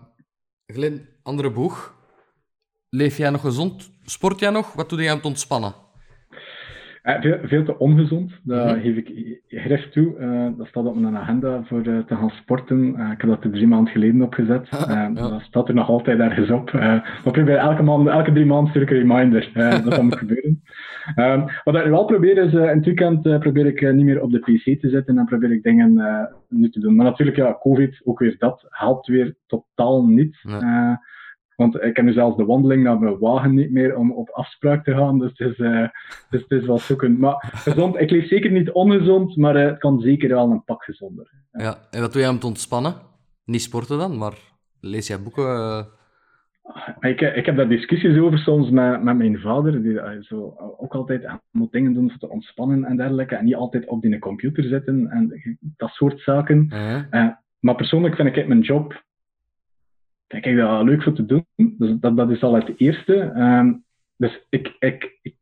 Glenn, andere boeg. Leef jij nog gezond? Sport jij nog? Wat doe jij om te ontspannen? Eh, veel, veel te ongezond, dat Mhm. geef ik grif toe. Eh, dat staat op mijn agenda voor eh, te gaan sporten. Ik heb dat er drie maanden geleden opgezet. Ah, ja. Dat staat er nog altijd ergens op. Maar ik probeer elke, maand, elke drie maanden stuur ik een reminder dat dat moet gebeuren. Ehm, wat ik wel probeer is, in het weekend probeer ik niet meer op de pc te zitten en probeer ik dingen nu te doen. Maar natuurlijk, ja, covid, ook weer dat, helpt weer totaal niet. Want ik heb nu zelfs de wandeling naar mijn wagen niet meer om op afspraak te gaan. Dus het is, eh, dus het is wel zoeken. Maar gezond, ik leef zeker niet ongezond, maar eh, het kan zeker wel een pak gezonder. Ja. En wat doe jij om te ontspannen? Niet sporten dan, maar lees jij boeken? eh? Ik, ik heb daar discussies over soms met, met mijn vader, die zo ook altijd moet dingen doen voor te ontspannen en dergelijke. En niet altijd op die computer zitten en dat soort zaken. Maar persoonlijk vind ik mijn job vind ik dat leuk voor te doen. Dus dat, dat is al het eerste. Ehm, dus ik, ik, ik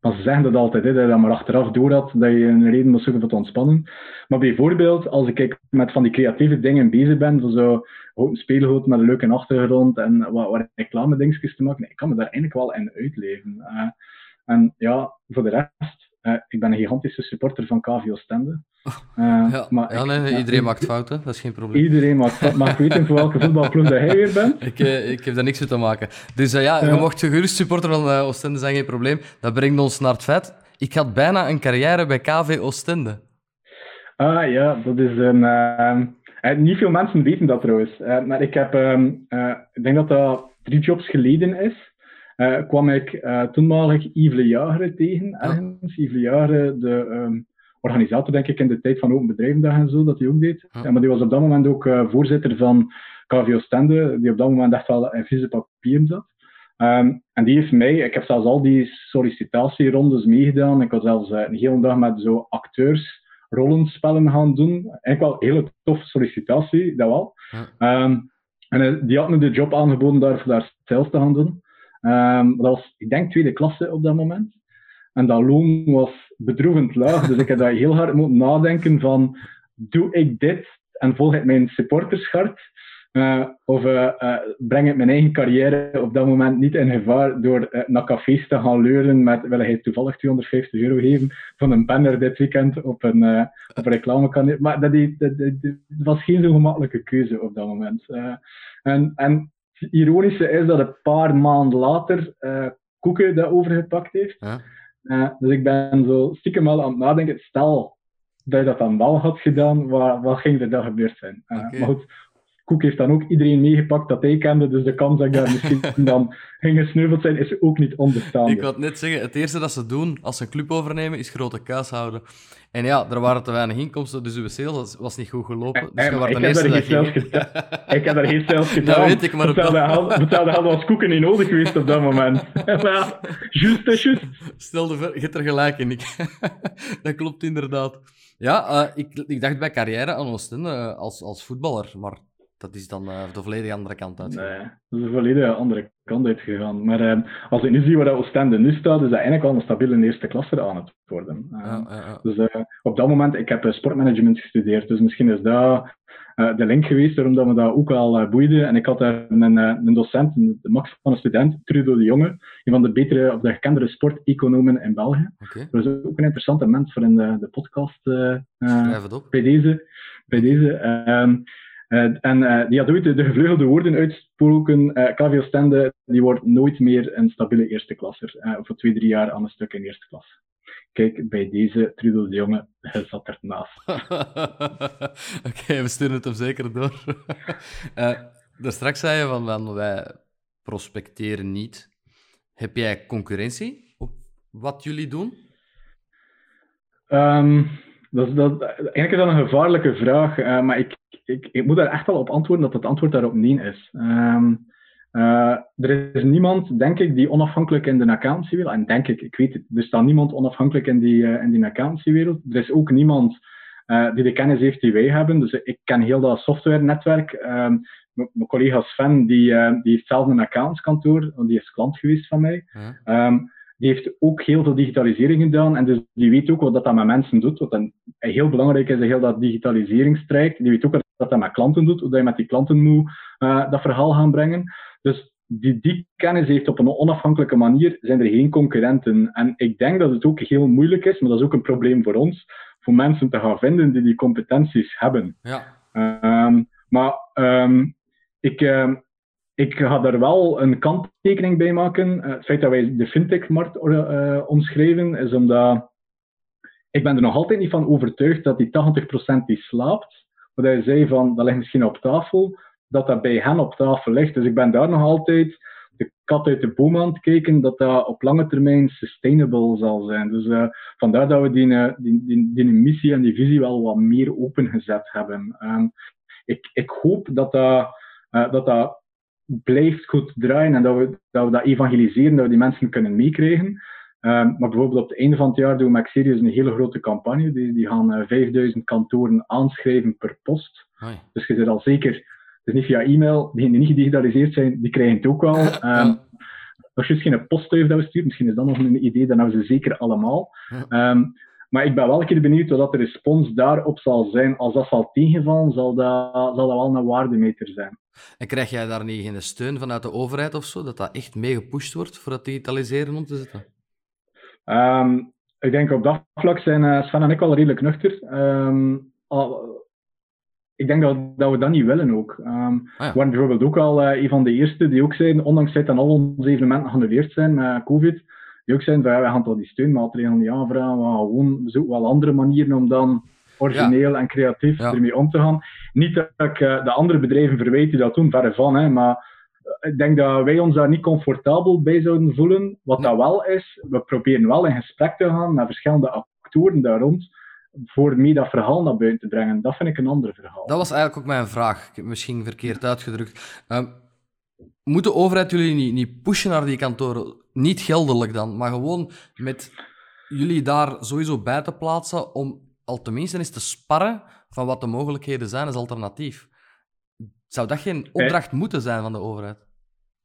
ze zeggen dat altijd, hè, dat je dat maar achteraf door had, dat je een reden moet zoeken voor te ontspannen. Maar bijvoorbeeld, als ik met van die creatieve dingen bezig ben, voor zo een speelgoed met een leuke achtergrond en wat, wat reclame dingetjes te maken, ik kan me daar eigenlijk wel in uitleven. Eh, en ja, voor de rest, eh, ik ben een gigantische supporter van KVO Stende. Eh, Ja, maar ja ik- nee, iedereen ik- maakt fouten, dat is geen probleem. Iedereen mag, mag weten voor welke voetbalploeg dat hij weer bent. Ik, eh, ik heb daar niks mee te maken. Dus ja, je mocht gerust supporter van eh, Oostende zijn, geen probleem. Dat brengt ons naar het feit. Ik had bijna een carrière bij KV Oostende. Ah ja, dat is een. eh, eh, niet veel mensen weten dat trouwens. Eh, maar ik heb, ehm, eh, ik denk dat dat drie jobs geleden is. Eh, kwam ik eh toenmalig Yves Le tegen, ergens. Yves Le de ehm, organisator, denk ik, in de tijd van Open Bedrijvendag en zo, dat hij ook deed. Ja. Maar die was op dat moment ook eh, voorzitter van KVO Stende, die op dat moment echt wel in vieze papieren zat. Ehm, en die heeft mij, ik heb zelfs al die sollicitatierondes meegedaan. Ik was zelfs een hele dag met zo acteurs rollenspellen gaan doen. Eigenlijk wel een hele toffe sollicitatie, dat wel. Ja. Ehm, en die had me de job aangeboden daar voor daar sales te gaan doen. Ehm, dat was, ik denk, tweede klasse op dat moment. En dat loon was bedroevend laag, dus ik heb daar heel hard moeten nadenken van, doe ik dit en volg ik mijn supportershart? Eh, of eh, eh, breng ik mijn eigen carrière op dat moment niet in gevaar door naar cafés te gaan leuren met wil hij toevallig 250 euro geven van een banner dit weekend op een, op een reclamekanaal. Maar dat, dat, was geen zo gemakkelijke keuze op dat moment. En, en het ironische is dat een paar maanden later eh Koeken dat overgepakt heeft. Ja. Eh, dus ik ben zo stiekem al aan het nadenken, stel dat je dat dan wel had gedaan, wat, wat ging er dan gebeurd zijn? Eh. Maar goed, Koek heeft dan ook iedereen meegepakt dat hij kende, dus de kans dat ik daar misschien dan ging gesneuveld zijn, is ook niet onbestaande. Ik wou net zeggen, het eerste dat ze doen als ze een club overnemen, is grote kaas houden. En ja, er waren te weinig inkomsten, dus uw sales was, niet goed gelopen. Dus Eh, was ik de heb daar dat geen sales ging. gedaan. Ik heb daar geen sales gedaan. weet ik, maar op Hetzelfde dat- geld was Koeken niet nodig geweest op dat moment. maar ja, juist, is juist. Stel de ver, je hebt er gelijk in, Nick. dat klopt inderdaad. Ja, eh, ik, ik dacht bij carrière aan Oostende eh, als, als voetballer, maar Dat is dan uh, de volledig andere kant uit. Nee, dat is de volledig andere kant uitgegaan. Maar uh, als ik nu zie waar Oostende nu staat, is dat eigenlijk wel een stabiele eerste klasse aan het worden. Uh, ja, Dus op dat moment, ik heb sportmanagement gestudeerd, dus misschien is dat de link geweest waarom dat me dat ook al boeide. En ik had daar een, een docent, de max van een student, Trudo de Jonge, een van de betere, of de gekendere sporteconomen in België. Okay. Dat is ook een interessante mens voor in de, de podcast. Schrijf het op. Bij deze. Bij deze. Ehm, uh, en uh, die had ooit de, de gevleugelde woorden uitsproken. Uh, eh, KVO Stende die wordt nooit meer een stabiele eerste klasser. voor twee, drie jaar aan een stuk in eerste klas. Kijk, bij deze Trudeau de Jonge zat ernaast. Oké, we sturen het hem zeker door. daar straks zei je van, van wij prospecteren niet. Heb jij concurrentie op wat jullie doen? Um, dat, dat, eigenlijk is dat een gevaarlijke vraag, maar ik, ik, ik moet daar echt wel op antwoorden dat het antwoord daarop nee is. Um, uh, er is niemand, denk ik, die onafhankelijk in de accountancywereld, en denk ik, ik weet het, er staat niemand onafhankelijk in die, uh, in die accountancywereld. Er is ook niemand die de kennis heeft die wij hebben. Dus ik ken heel dat software-netwerk. Um, mijn collega Sven, die, die heeft zelf een accountskantoor, want die is klant geweest van mij. Um, die heeft ook heel veel digitalisering gedaan en dus die weet ook wat dat, met mensen doet. Wat dan heel belangrijk is, heel dat digitaliseringsstrijd. Die weet ook wat dat, met klanten doet, hoe dat je met die klanten moet uh, dat verhaal gaan brengen. Dus die die kennis heeft op een onafhankelijke manier, zijn er geen concurrenten. En ik denk dat het ook heel moeilijk is, maar dat is ook een probleem voor ons, voor mensen te gaan vinden die die competenties hebben. Ja. Um, maar um, ik, uh, ik ga daar wel een kanttekening bij maken. Uh, het feit dat wij de fintech-markt uh, omschrijven, is omdat ik ben er nog altijd niet van overtuigd dat die 80% die slaapt, wat hij zei van, dat ligt misschien op tafel, dat dat bij hen op tafel ligt. Dus ik ben daar nog altijd de kat uit de boom aan het kijken, dat dat op lange termijn sustainable zal zijn. Dus uh, vandaar dat we die, die, die, die, missie en die visie wel wat meer opengezet hebben. Ik, ik hoop dat dat, dat, dat blijft goed draaien en dat we, dat we dat evangeliseren, dat we die mensen kunnen meekrijgen. Um, maar bijvoorbeeld op het einde van het jaar doen we met Xerius een hele grote campagne. Die, die gaan uh, eh, 5000 kantoren aanschrijven per post. Dus je zit al zeker, het is niet via e-mail, diegenen die niet gedigitaliseerd zijn, die krijgen het ook wel. Um, Als je geen postduif dat we sturen, misschien is dat nog een idee, dan hebben ze zeker allemaal. Um, maar ik ben wel een keer benieuwd wat de respons daarop zal zijn. Als dat zal tegenvallen, zal dat, zal dat wel een waardemeter zijn. En krijg jij daar niet geen steun vanuit de overheid of zo, dat dat echt mee gepusht wordt voor het digitaliseren om te zetten? Um, ik denk op dat vlak zijn uh, Sven en ik wel redelijk nuchter. Um, ik denk dat, dat we dat niet willen ook. Um, ah, ja. We waren bijvoorbeeld ook al uh, een van de eerste die ook zeiden, ondanks dat al onze evenementen geannuleerd zijn met COVID, die ook zeiden van ja, wij gaan toch die steunmaatregelen niet aanvragen, we gaan gewoon zoeken wel andere manieren om dan origineel en creatief ermee om te gaan. Niet dat ik uh, de andere bedrijven verwijt die dat doen, verre van, hè, maar ik denk dat wij ons daar niet comfortabel bij zouden voelen. Wat dat wel is, we proberen wel in gesprek te gaan met verschillende actoren daar rond, voor mee dat verhaal naar buiten te brengen. Dat vind ik een ander verhaal. Dat was eigenlijk ook mijn vraag, misschien verkeerd uitgedrukt. Uh, moet de overheid jullie niet, niet pushen naar die kantoren? Niet geldelijk dan, maar gewoon met jullie daar sowieso bij te plaatsen om al tenminste eens te sparren van wat de mogelijkheden zijn als alternatief. Zou dat geen opdracht moeten zijn van de overheid?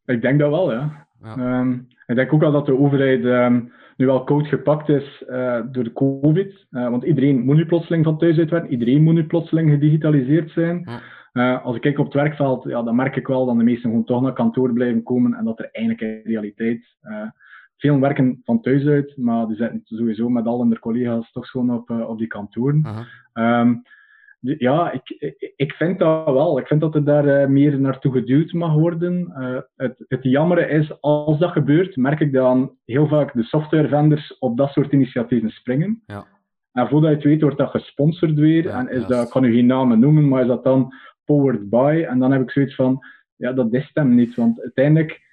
Ik denk dat wel, ja. ja. Um, ik denk ook wel dat de overheid um, nu wel koud gepakt is uh, door de COVID. Uh, want iedereen moet nu plotseling van thuis uitwerken. Iedereen moet nu plotseling gedigitaliseerd zijn. Ja. Uh, als ik kijk op het werkveld, ja, dan merk ik wel dat de meesten gewoon toch naar kantoor blijven komen en dat er eigenlijk in realiteit veel werken van thuis uit, maar die zitten sowieso met al hun collega's toch gewoon op, uh, op die kantoren. Um, ja, ik, ik vind dat wel. Ik vind dat er daar uh, meer naartoe geduwd mag worden. Uh, het, het jammere is, als dat gebeurt, merk ik dan heel vaak de softwarevendors op dat soort initiatieven springen. Ja. En voordat je het weet, wordt dat gesponsord weer. en is dat, ik kan u geen namen noemen, maar is dat dan powered by? En dan heb ik zoiets van, ja, dat is hem niet. Want uiteindelijk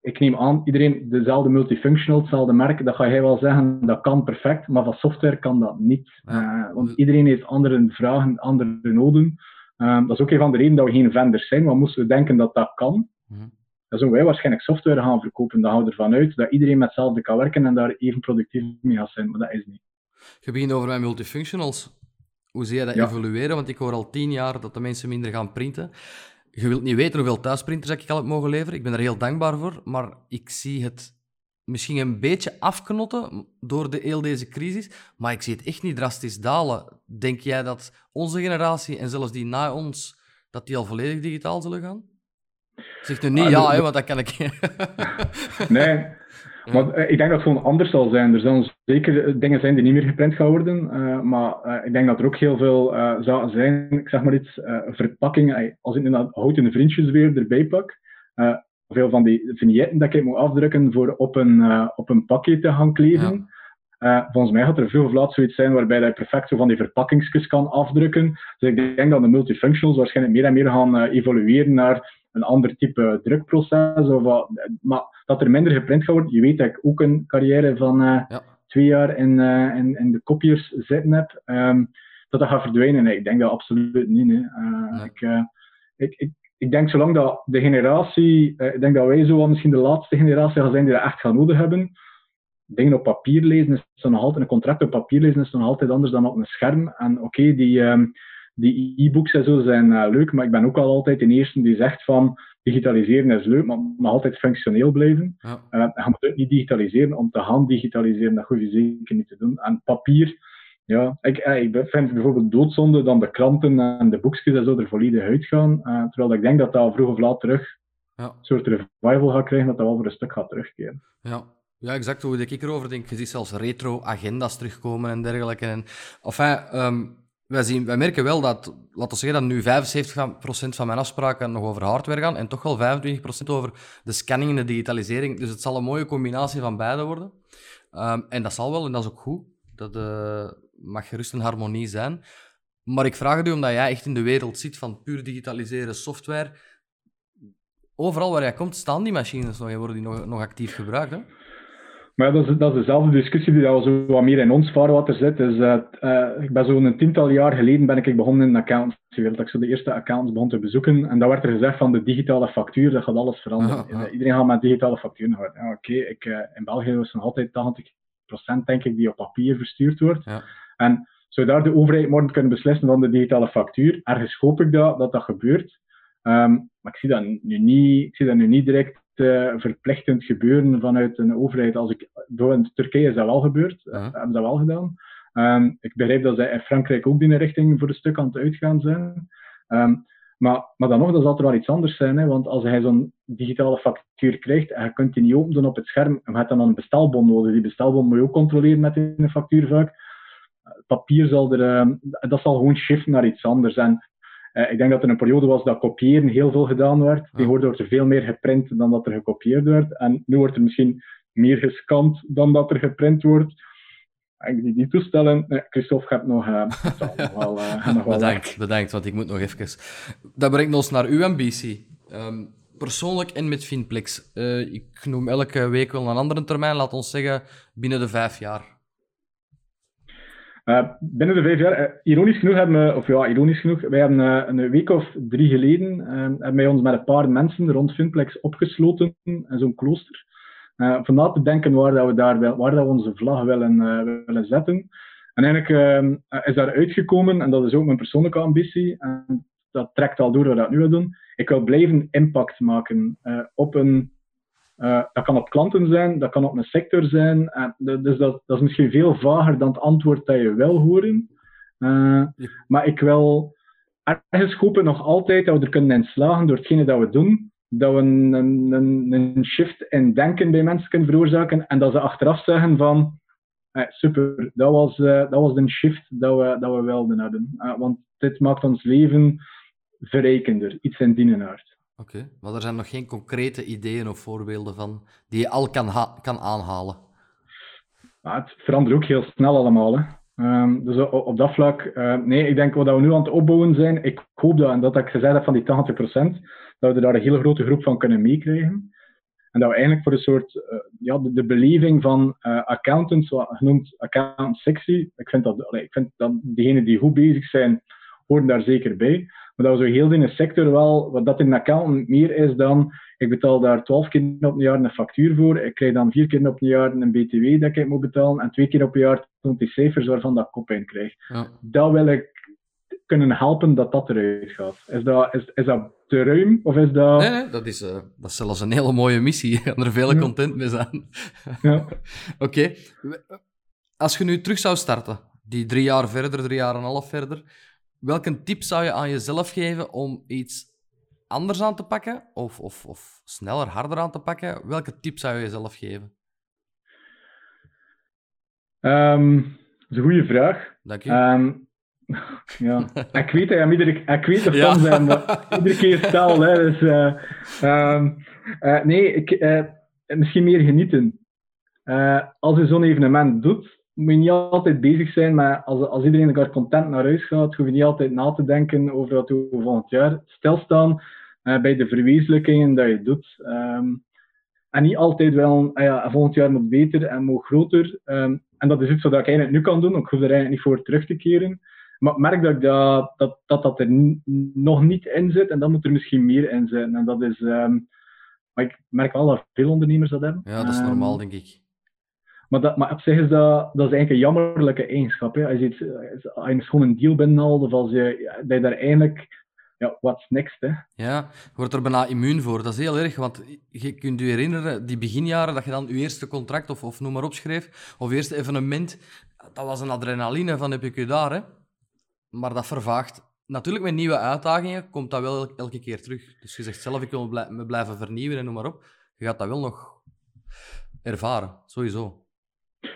ik neem aan, iedereen dezelfde multifunctional, hetzelfde merk, dat ga jij wel zeggen, dat kan perfect, maar van software kan dat niet. Uh, want iedereen heeft andere vragen, andere noden. Uh, dat is ook een van de redenen dat we geen vendors zijn, want moesten we denken dat dat kan, mm. dan zouden wij waarschijnlijk software gaan verkopen. Dan houden we ervan uit dat iedereen met hetzelfde kan werken en daar even productief mee gaat zijn, maar dat is niet. Je begint over mijn multifunctionals. Hoe zie je dat evolueren? Want ik hoor al tien jaar dat de mensen minder gaan printen. Je wilt niet weten hoeveel thuisprinters ik al heb mogen leveren. Ik ben er heel dankbaar voor. Maar ik zie het misschien een beetje afknotten door de heel deze crisis. Maar ik zie het echt niet drastisch dalen. Denk jij dat onze generatie en zelfs die na ons, dat die al volledig digitaal zullen gaan? Zeg nu niet ah, ja, hè, want dat kan ik. nee, maar uh, ik denk dat het gewoon anders zal zijn. Er zullen zeker eh, dingen zijn die niet meer geprint gaan worden. Uh, maar uh, ik denk dat er ook heel veel zaken zijn, ik zeg maar iets, verpakkingen. Als ik nu dat houten vriendjes weer erbij pak, veel van die vignetten dat ik moet afdrukken voor op een, op een pakje te gaan kleven. Ja. volgens mij gaat er veel of laat zoiets zijn waarbij je perfect zo van die verpakkingsjes kan afdrukken. Dus ik denk dat de multifunctionals waarschijnlijk meer en meer gaan evolueren naar een ander type drukproces. Of wat, maar dat er minder geprint gaat worden. Je weet dat ik ook een carrière van uh, twee jaar in, uh, in, in, de kopiers zitten heb. Um, dat dat gaat verdwijnen. Nee, ik denk dat absoluut niet. Uh, ik, ik, ik, ik, denk zolang dat de generatie, ik denk dat wij zo misschien de laatste generatie gaan zijn die dat echt gaan nodig hebben. Dingen op papier lezen is dan nog altijd, een contract op papier lezen is dan nog altijd anders dan op een scherm. En oké, die, um, die e-books en zo zijn uh, leuk, maar ik ben ook al altijd de eerste die zegt van digitaliseren is leuk, maar moet altijd functioneel blijven. Ja. Uh, je moet het niet digitaliseren om te gaan digitaliseren, dat hoef je zeker niet te doen. En papier, ja, ik, eh, ik vind het bijvoorbeeld doodzonde dan de kranten en de boekjes en zo er volledig uitgaan, uh, terwijl ik denk dat dat vroeg of laat terug ja. een soort revival gaat krijgen, dat dat wel voor een stuk gaat terugkeren. Ja. Ja, exact hoe ik erover denk. Je ziet zelfs retro-agenda's terugkomen en dergelijke. En, enfin, um, wij, zien, wij merken wel dat, laten we zeggen dat nu 75% van mijn afspraken nog over hardware gaan en toch wel 25% over de scanning en de digitalisering. Dus het zal een mooie combinatie van beide worden. Ehm, en dat zal wel, en dat is ook goed. Dat uh, mag gerust een harmonie zijn. Maar ik vraag het u omdat jij echt in de wereld zit van puur digitaliseren software. Overal waar jij komt, staan die machines nog en worden die nog, nog actief gebruikt. Hè? Maar dat is, dat is dezelfde discussie die al zo wat meer in ons vaarwater zit. Dus, uh, ik ben zo'n tiental jaar geleden ben ik begonnen in de. Dat ik zo de eerste accounts begon te bezoeken. En dan werd er gezegd van de digitale factuur, dat gaat alles veranderen. Iedereen gaat met digitale factuur gaan. Ja, Oké, ik uh, in België is het nog altijd 80% denk ik die op papier verstuurd wordt. Ja. En zou daar de overheid morgen kunnen beslissen van de digitale factuur? Ergens hoop ik dat dat, dat gebeurt. Um, maar ik zie dat nu niet, ik zie dat nu niet direct uh, verplichtend gebeuren vanuit een overheid. Als ik, in Turkije is dat wel gebeurd, uh hebben dat wel gedaan. Um, ik begrijp dat zij in Frankrijk ook die richting voor een stuk aan het uitgaan zijn. Um, maar, maar dan nog, dat zal er wel iets anders zijn. Hè? Want als hij zo'n digitale factuur krijgt en je kunt die niet openen op het scherm, en je hebt dan een bestelbon nodig. Die bestelbon moet je ook controleren met een factuur vaak. Papier zal er, um, dat zal gewoon shiften naar iets anders. En ik denk dat er een periode was dat kopiëren heel veel gedaan werd. Tegenwoordig wordt er veel meer geprint dan dat er gekopieerd werd. En nu wordt er misschien meer gescand dan dat er geprint wordt. Ik die, die toestellen, nee, Christophe gaat nog, uh, nog wel, uh, nog wel bedankt, bedankt, want ik moet nog even. Dat brengt ons naar uw ambitie. Um, persoonlijk en met Finplex. Uh, ik noem elke week wel een andere termijn, laat ons zeggen binnen de vijf jaar. Uh, binnen de vijf jaar, uh, ironisch genoeg hebben we, of ja, ironisch genoeg, wij hebben uh, een week of drie geleden, hebben wij ons met een paar mensen rond Finplex opgesloten in zo'n klooster. van na te denken waar, dat we, daar, waar dat onze vlag willen, zetten. En eigenlijk is daar uitgekomen, en dat is ook mijn persoonlijke ambitie, en dat trekt al door wat ik nu wil doen. Ik wil blijven impact maken op een uh, dat kan op klanten zijn, dat kan op een sector zijn. Uh, dus dat, dat, is misschien veel vager dan het antwoord dat je wil horen. Uh, maar ik wil ergens hopen nog altijd dat we er kunnen in slagen door hetgene dat we doen, dat we een, een, een shift in denken bij mensen kunnen veroorzaken en dat ze achteraf zeggen van super, dat was, dat was een shift dat we, dat we wilden hebben. want dit maakt ons leven verrijkender, iets in die Oké, maar er zijn nog geen concrete ideeën of voorbeelden van die je al kan, kan aanhalen. het verandert ook heel snel allemaal. Hè. Um, dus op, dat vlak, uh, nee, ik denk wat we nu aan het opbouwen zijn, ik hoop dat, en dat ik gezegd heb van die 80%, dat we daar een hele grote groep van kunnen meekrijgen. En dat we eigenlijk voor een soort, uh, ja, de, beleving van uh, accountants, wat genoemd accountant sexy, ik vind dat, ik vind dat degenen die goed bezig zijn, horen daar zeker bij. Maar dat we zo heel in de sector wel, wat dat in een account meer is dan, ik betaal daar 12 keer op een jaar een factuur voor, ik krijg dan vier keer op een jaar een BTW dat ik moet betalen, en twee keer op een jaar toont die cijfers waarvan dat ik kop in krijg. Ja. Dat wil ik kunnen helpen dat dat eruit gaat? Is dat, is, is dat te ruim? Of is dat... Nee, nee dat, is, uh, dat is zelfs een hele mooie missie. Je kan er veel content mee zijn. Ja. Oké. Als je nu terug zou starten, die drie jaar verder, drie jaar en een half verder, welke tip zou je aan jezelf geven om iets anders aan te pakken? Of, of, of sneller, harder aan te pakken? Welke tip zou je jezelf geven? Um, dat is een goede vraag. Dank je. Um, ja, ik weet dat je iedere, ik weet ervan ja. zijn, iedere keer stel. Hè, dus, uh, um, uh, nee, ik, uh, misschien meer genieten. als je zo'n evenement doet, moet je niet altijd bezig zijn met, als, als iedereen elkaar content naar huis gaat, hoef je niet altijd na te denken over wat we volgend jaar. Stilstaan bij de verwezenlijkingen dat je doet. Um, en niet altijd wel, ja, volgend jaar moet beter en moet groter. Um, en dat is iets wat ik eigenlijk nu kan doen, ik hoef er eigenlijk niet voor terug te keren. Maar ik merk dat dat, dat, dat, dat er nog niet in zit en dan moet er misschien meer in zitten. En dat is, um, maar ik merk wel dat veel ondernemers dat hebben. Ja, dat is normaal, denk ik. Maar, dat, maar op zich is dat, dat is eigenlijk een jammerlijke eigenschap. Hè. Als, je iets, als gewoon een deal binnenhaalt, of als je, dat je daar eigenlijk ja, what's next, hè? Ja, je wordt er bijna immuun voor. Dat is heel erg, want je kunt je herinneren, die beginjaren, dat je dan je eerste contract of, of noem maar op schreef, of eerste evenement, dat was een adrenaline van heb ik je daar, hè? Maar dat vervaagt. Natuurlijk, met nieuwe uitdagingen komt dat wel elke keer terug. Dus je zegt zelf, ik wil me blijven vernieuwen en noem maar op. Je gaat dat wel nog ervaren, sowieso.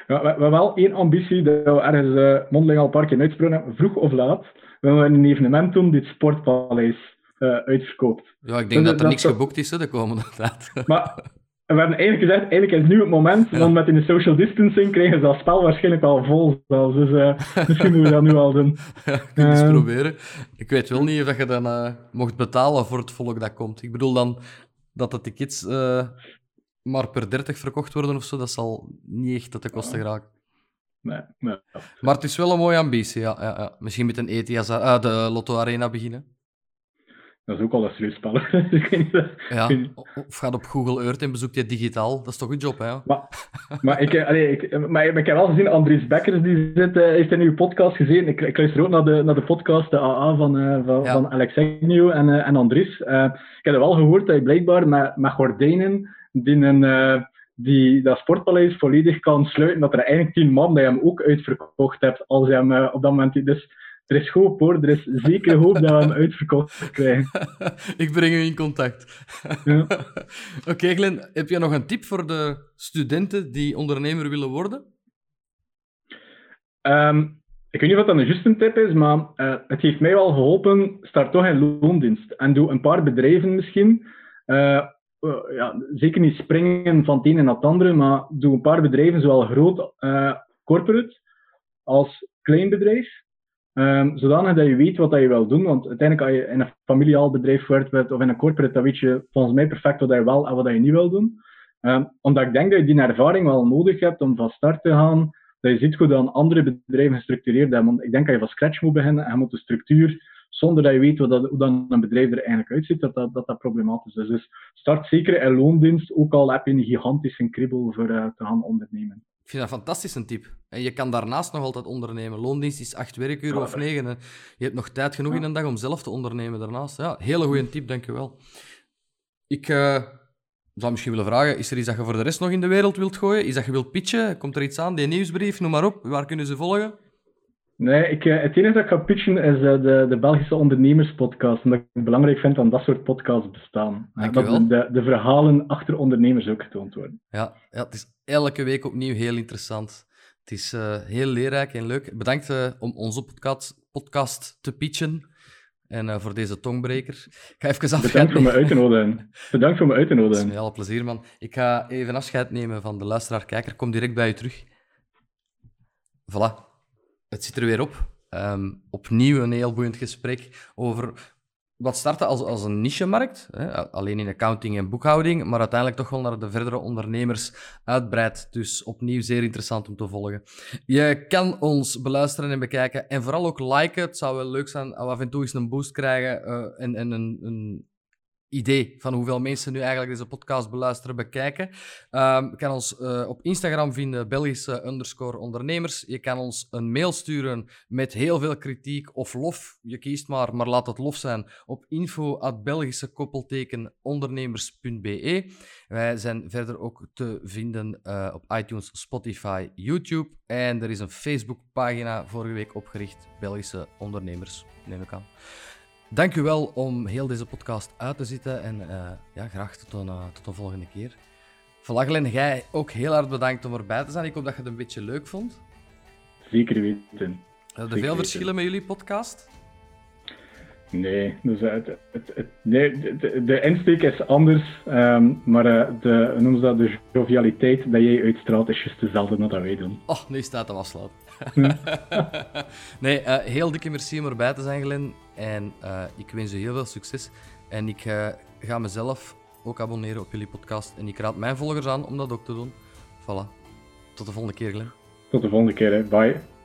Ja, we, hebben wel één ambitie, dat we ergens uh, mondeling al een paar keer uitspreken hebben, vroeg of laat we willen een evenement doen dit Sportpaleis uh, uitverkoopt. Ja, ik denk dus dat er niks geboekt is de komende tijd. Maar we hebben eigenlijk gezegd, eigenlijk is nu het moment, want met in de social distancing krijgen ze dat spel waarschijnlijk al vol zelfs. Dus uh, misschien moeten we dat nu al doen. Ja, kun je eens ehm, proberen. Ik weet wel niet of je dan uh, mocht betalen voor het volk dat komt. Ik bedoel dan dat de tickets maar per 30 verkocht worden of zo, dat zal niet echt tot de kosten geraken nee, nee. Maar het is wel een mooie ambitie, ja. ja, ja. Misschien met een ETS, uh, eh, de Lotto Arena beginnen. Dat is ook al een serieus spel. ja, of gaat op Google Earth en bezoekt je digitaal. Dat is toch een job, hè? Maar, maar, ik, eh, allee, ik, maar, ik heb wel gezien, Andries Bekkers die zit, heeft in uw podcast gezien. Ik, ik luister ook naar de, naar de podcast, de AA van, uh, van, ja. van Alex Agnew en, uh, en Andries. ik heb wel gehoord dat je blijkbaar met, met gordijnen die een die dat sportpaleis volledig kan sluiten, dat er eigenlijk tien man die hem ook uitverkocht hebt als je hem uh, op dat moment... Dus er is hoop hoor, er is zeker hoop dat we hem uitverkocht krijgen. Ik breng u in contact. Ja. Oké okay, Glenn, heb je nog een tip voor de studenten die ondernemer willen worden? Um, ik weet niet of dat een juiste tip is, maar uh, het heeft mij wel geholpen. Start toch in loondienst en doe een paar bedrijven misschien. Uh, eh, ja, zeker niet springen van het ene naar het andere, maar doe een paar bedrijven, zowel groot uh, corporate als klein bedrijf. Um, zodanig dat je weet wat dat je wil doen. Want uiteindelijk, als je in een familiaal bedrijf werkt of in een corporate, dan weet je volgens mij perfect wat je wel en wat je niet wil doen. Um, omdat ik denk dat je die ervaring wel nodig hebt om van start te gaan. Dat je ziet hoe dan andere bedrijven gestructureerd hebben. Want ik denk dat je van scratch moet beginnen en je moet de structuur zonder dat je weet hoe, dat, hoe dan een bedrijf er eigenlijk uitziet, dat dat, dat, dat problematisch is. Dus start zeker in loondienst, ook al heb je een gigantische kribbel voor uh, te gaan ondernemen. Ik vind dat een fantastische tip. En je kan daarnaast nog altijd ondernemen. Loondienst is acht werkuren of negen. Je hebt nog tijd genoeg in een dag om zelf te ondernemen daarnaast. Ja, hele goede tip, dankjewel. Ik uh, zou misschien willen vragen, is er iets dat je voor de rest nog in de wereld wilt gooien? Is dat je wilt pitchen? Komt er iets aan? Die nieuwsbrief, noem maar op. Waar kunnen ze volgen? Nee, ik, eh, het enige dat ik ga pitchen is eh, de, de Belgische ondernemerspodcast. Omdat ik het belangrijk vind dat dat soort podcasts bestaan. dat de, de verhalen achter ondernemers ook getoond worden. Ja, ja, het is elke week opnieuw heel interessant. Het is uh, heel leerrijk en leuk. Bedankt uh, om onze podcast, podcast te pitchen. En uh, voor deze tongbreker. Ik ga even afscheid Bedankt voor me uit te nodigen. Bedankt voor me uit te nodigen. Het is een heel plezier, man. Ik ga even afscheid nemen van de luisteraar-kijker. Kom direct bij u terug. Voilà het zit er weer op. Um, opnieuw een heel boeiend gesprek over wat startte als, als een niche-markt, alleen in accounting en boekhouding, maar uiteindelijk toch wel naar de verdere ondernemers uitbreidt. Dus opnieuw zeer interessant om te volgen. Je kan ons beluisteren en bekijken en vooral ook liken. Het zou wel leuk zijn af en toe eens een boost krijgen uh, en, en een, een idee van hoeveel mensen nu eigenlijk deze podcast beluisteren, bekijken. Um, je kan ons uh, op Instagram vinden, Belgische underscore ondernemers. Je kan ons een mail sturen met heel veel kritiek of lof. Je kiest maar, maar laat het lof zijn. Op info.belgische koppelteken ondernemers.be. Wij zijn verder ook te vinden uh, op iTunes, Spotify, YouTube. En er is een Facebookpagina vorige week opgericht, Belgische ondernemers, neem ik aan. Dank u wel om heel deze podcast uit te zitten en uh, ja, graag tot een, uh, tot de volgende keer. Vlaglen, jij ook heel hard bedankt om erbij te zijn. Ik hoop dat je het een beetje leuk vond. Zeker weten. Er veel verschillen met jullie podcast? Nee, dus het, het, het, nee de, de, insteek is anders, um, maar uh, de, noem dat, de jovialiteit dat jij uitstraalt is juist dezelfde wat wij doen. Oh, nu staat hem afsluit. nee, uh, heel dikke merci om erbij te zijn, Glenn. En uh, ik wens je heel veel succes. En ik ga mezelf ook abonneren op jullie podcast. En ik raad mijn volgers aan om dat ook te doen. Voilà. Tot de volgende keer, Glenn. Tot de volgende keer, hè. bye.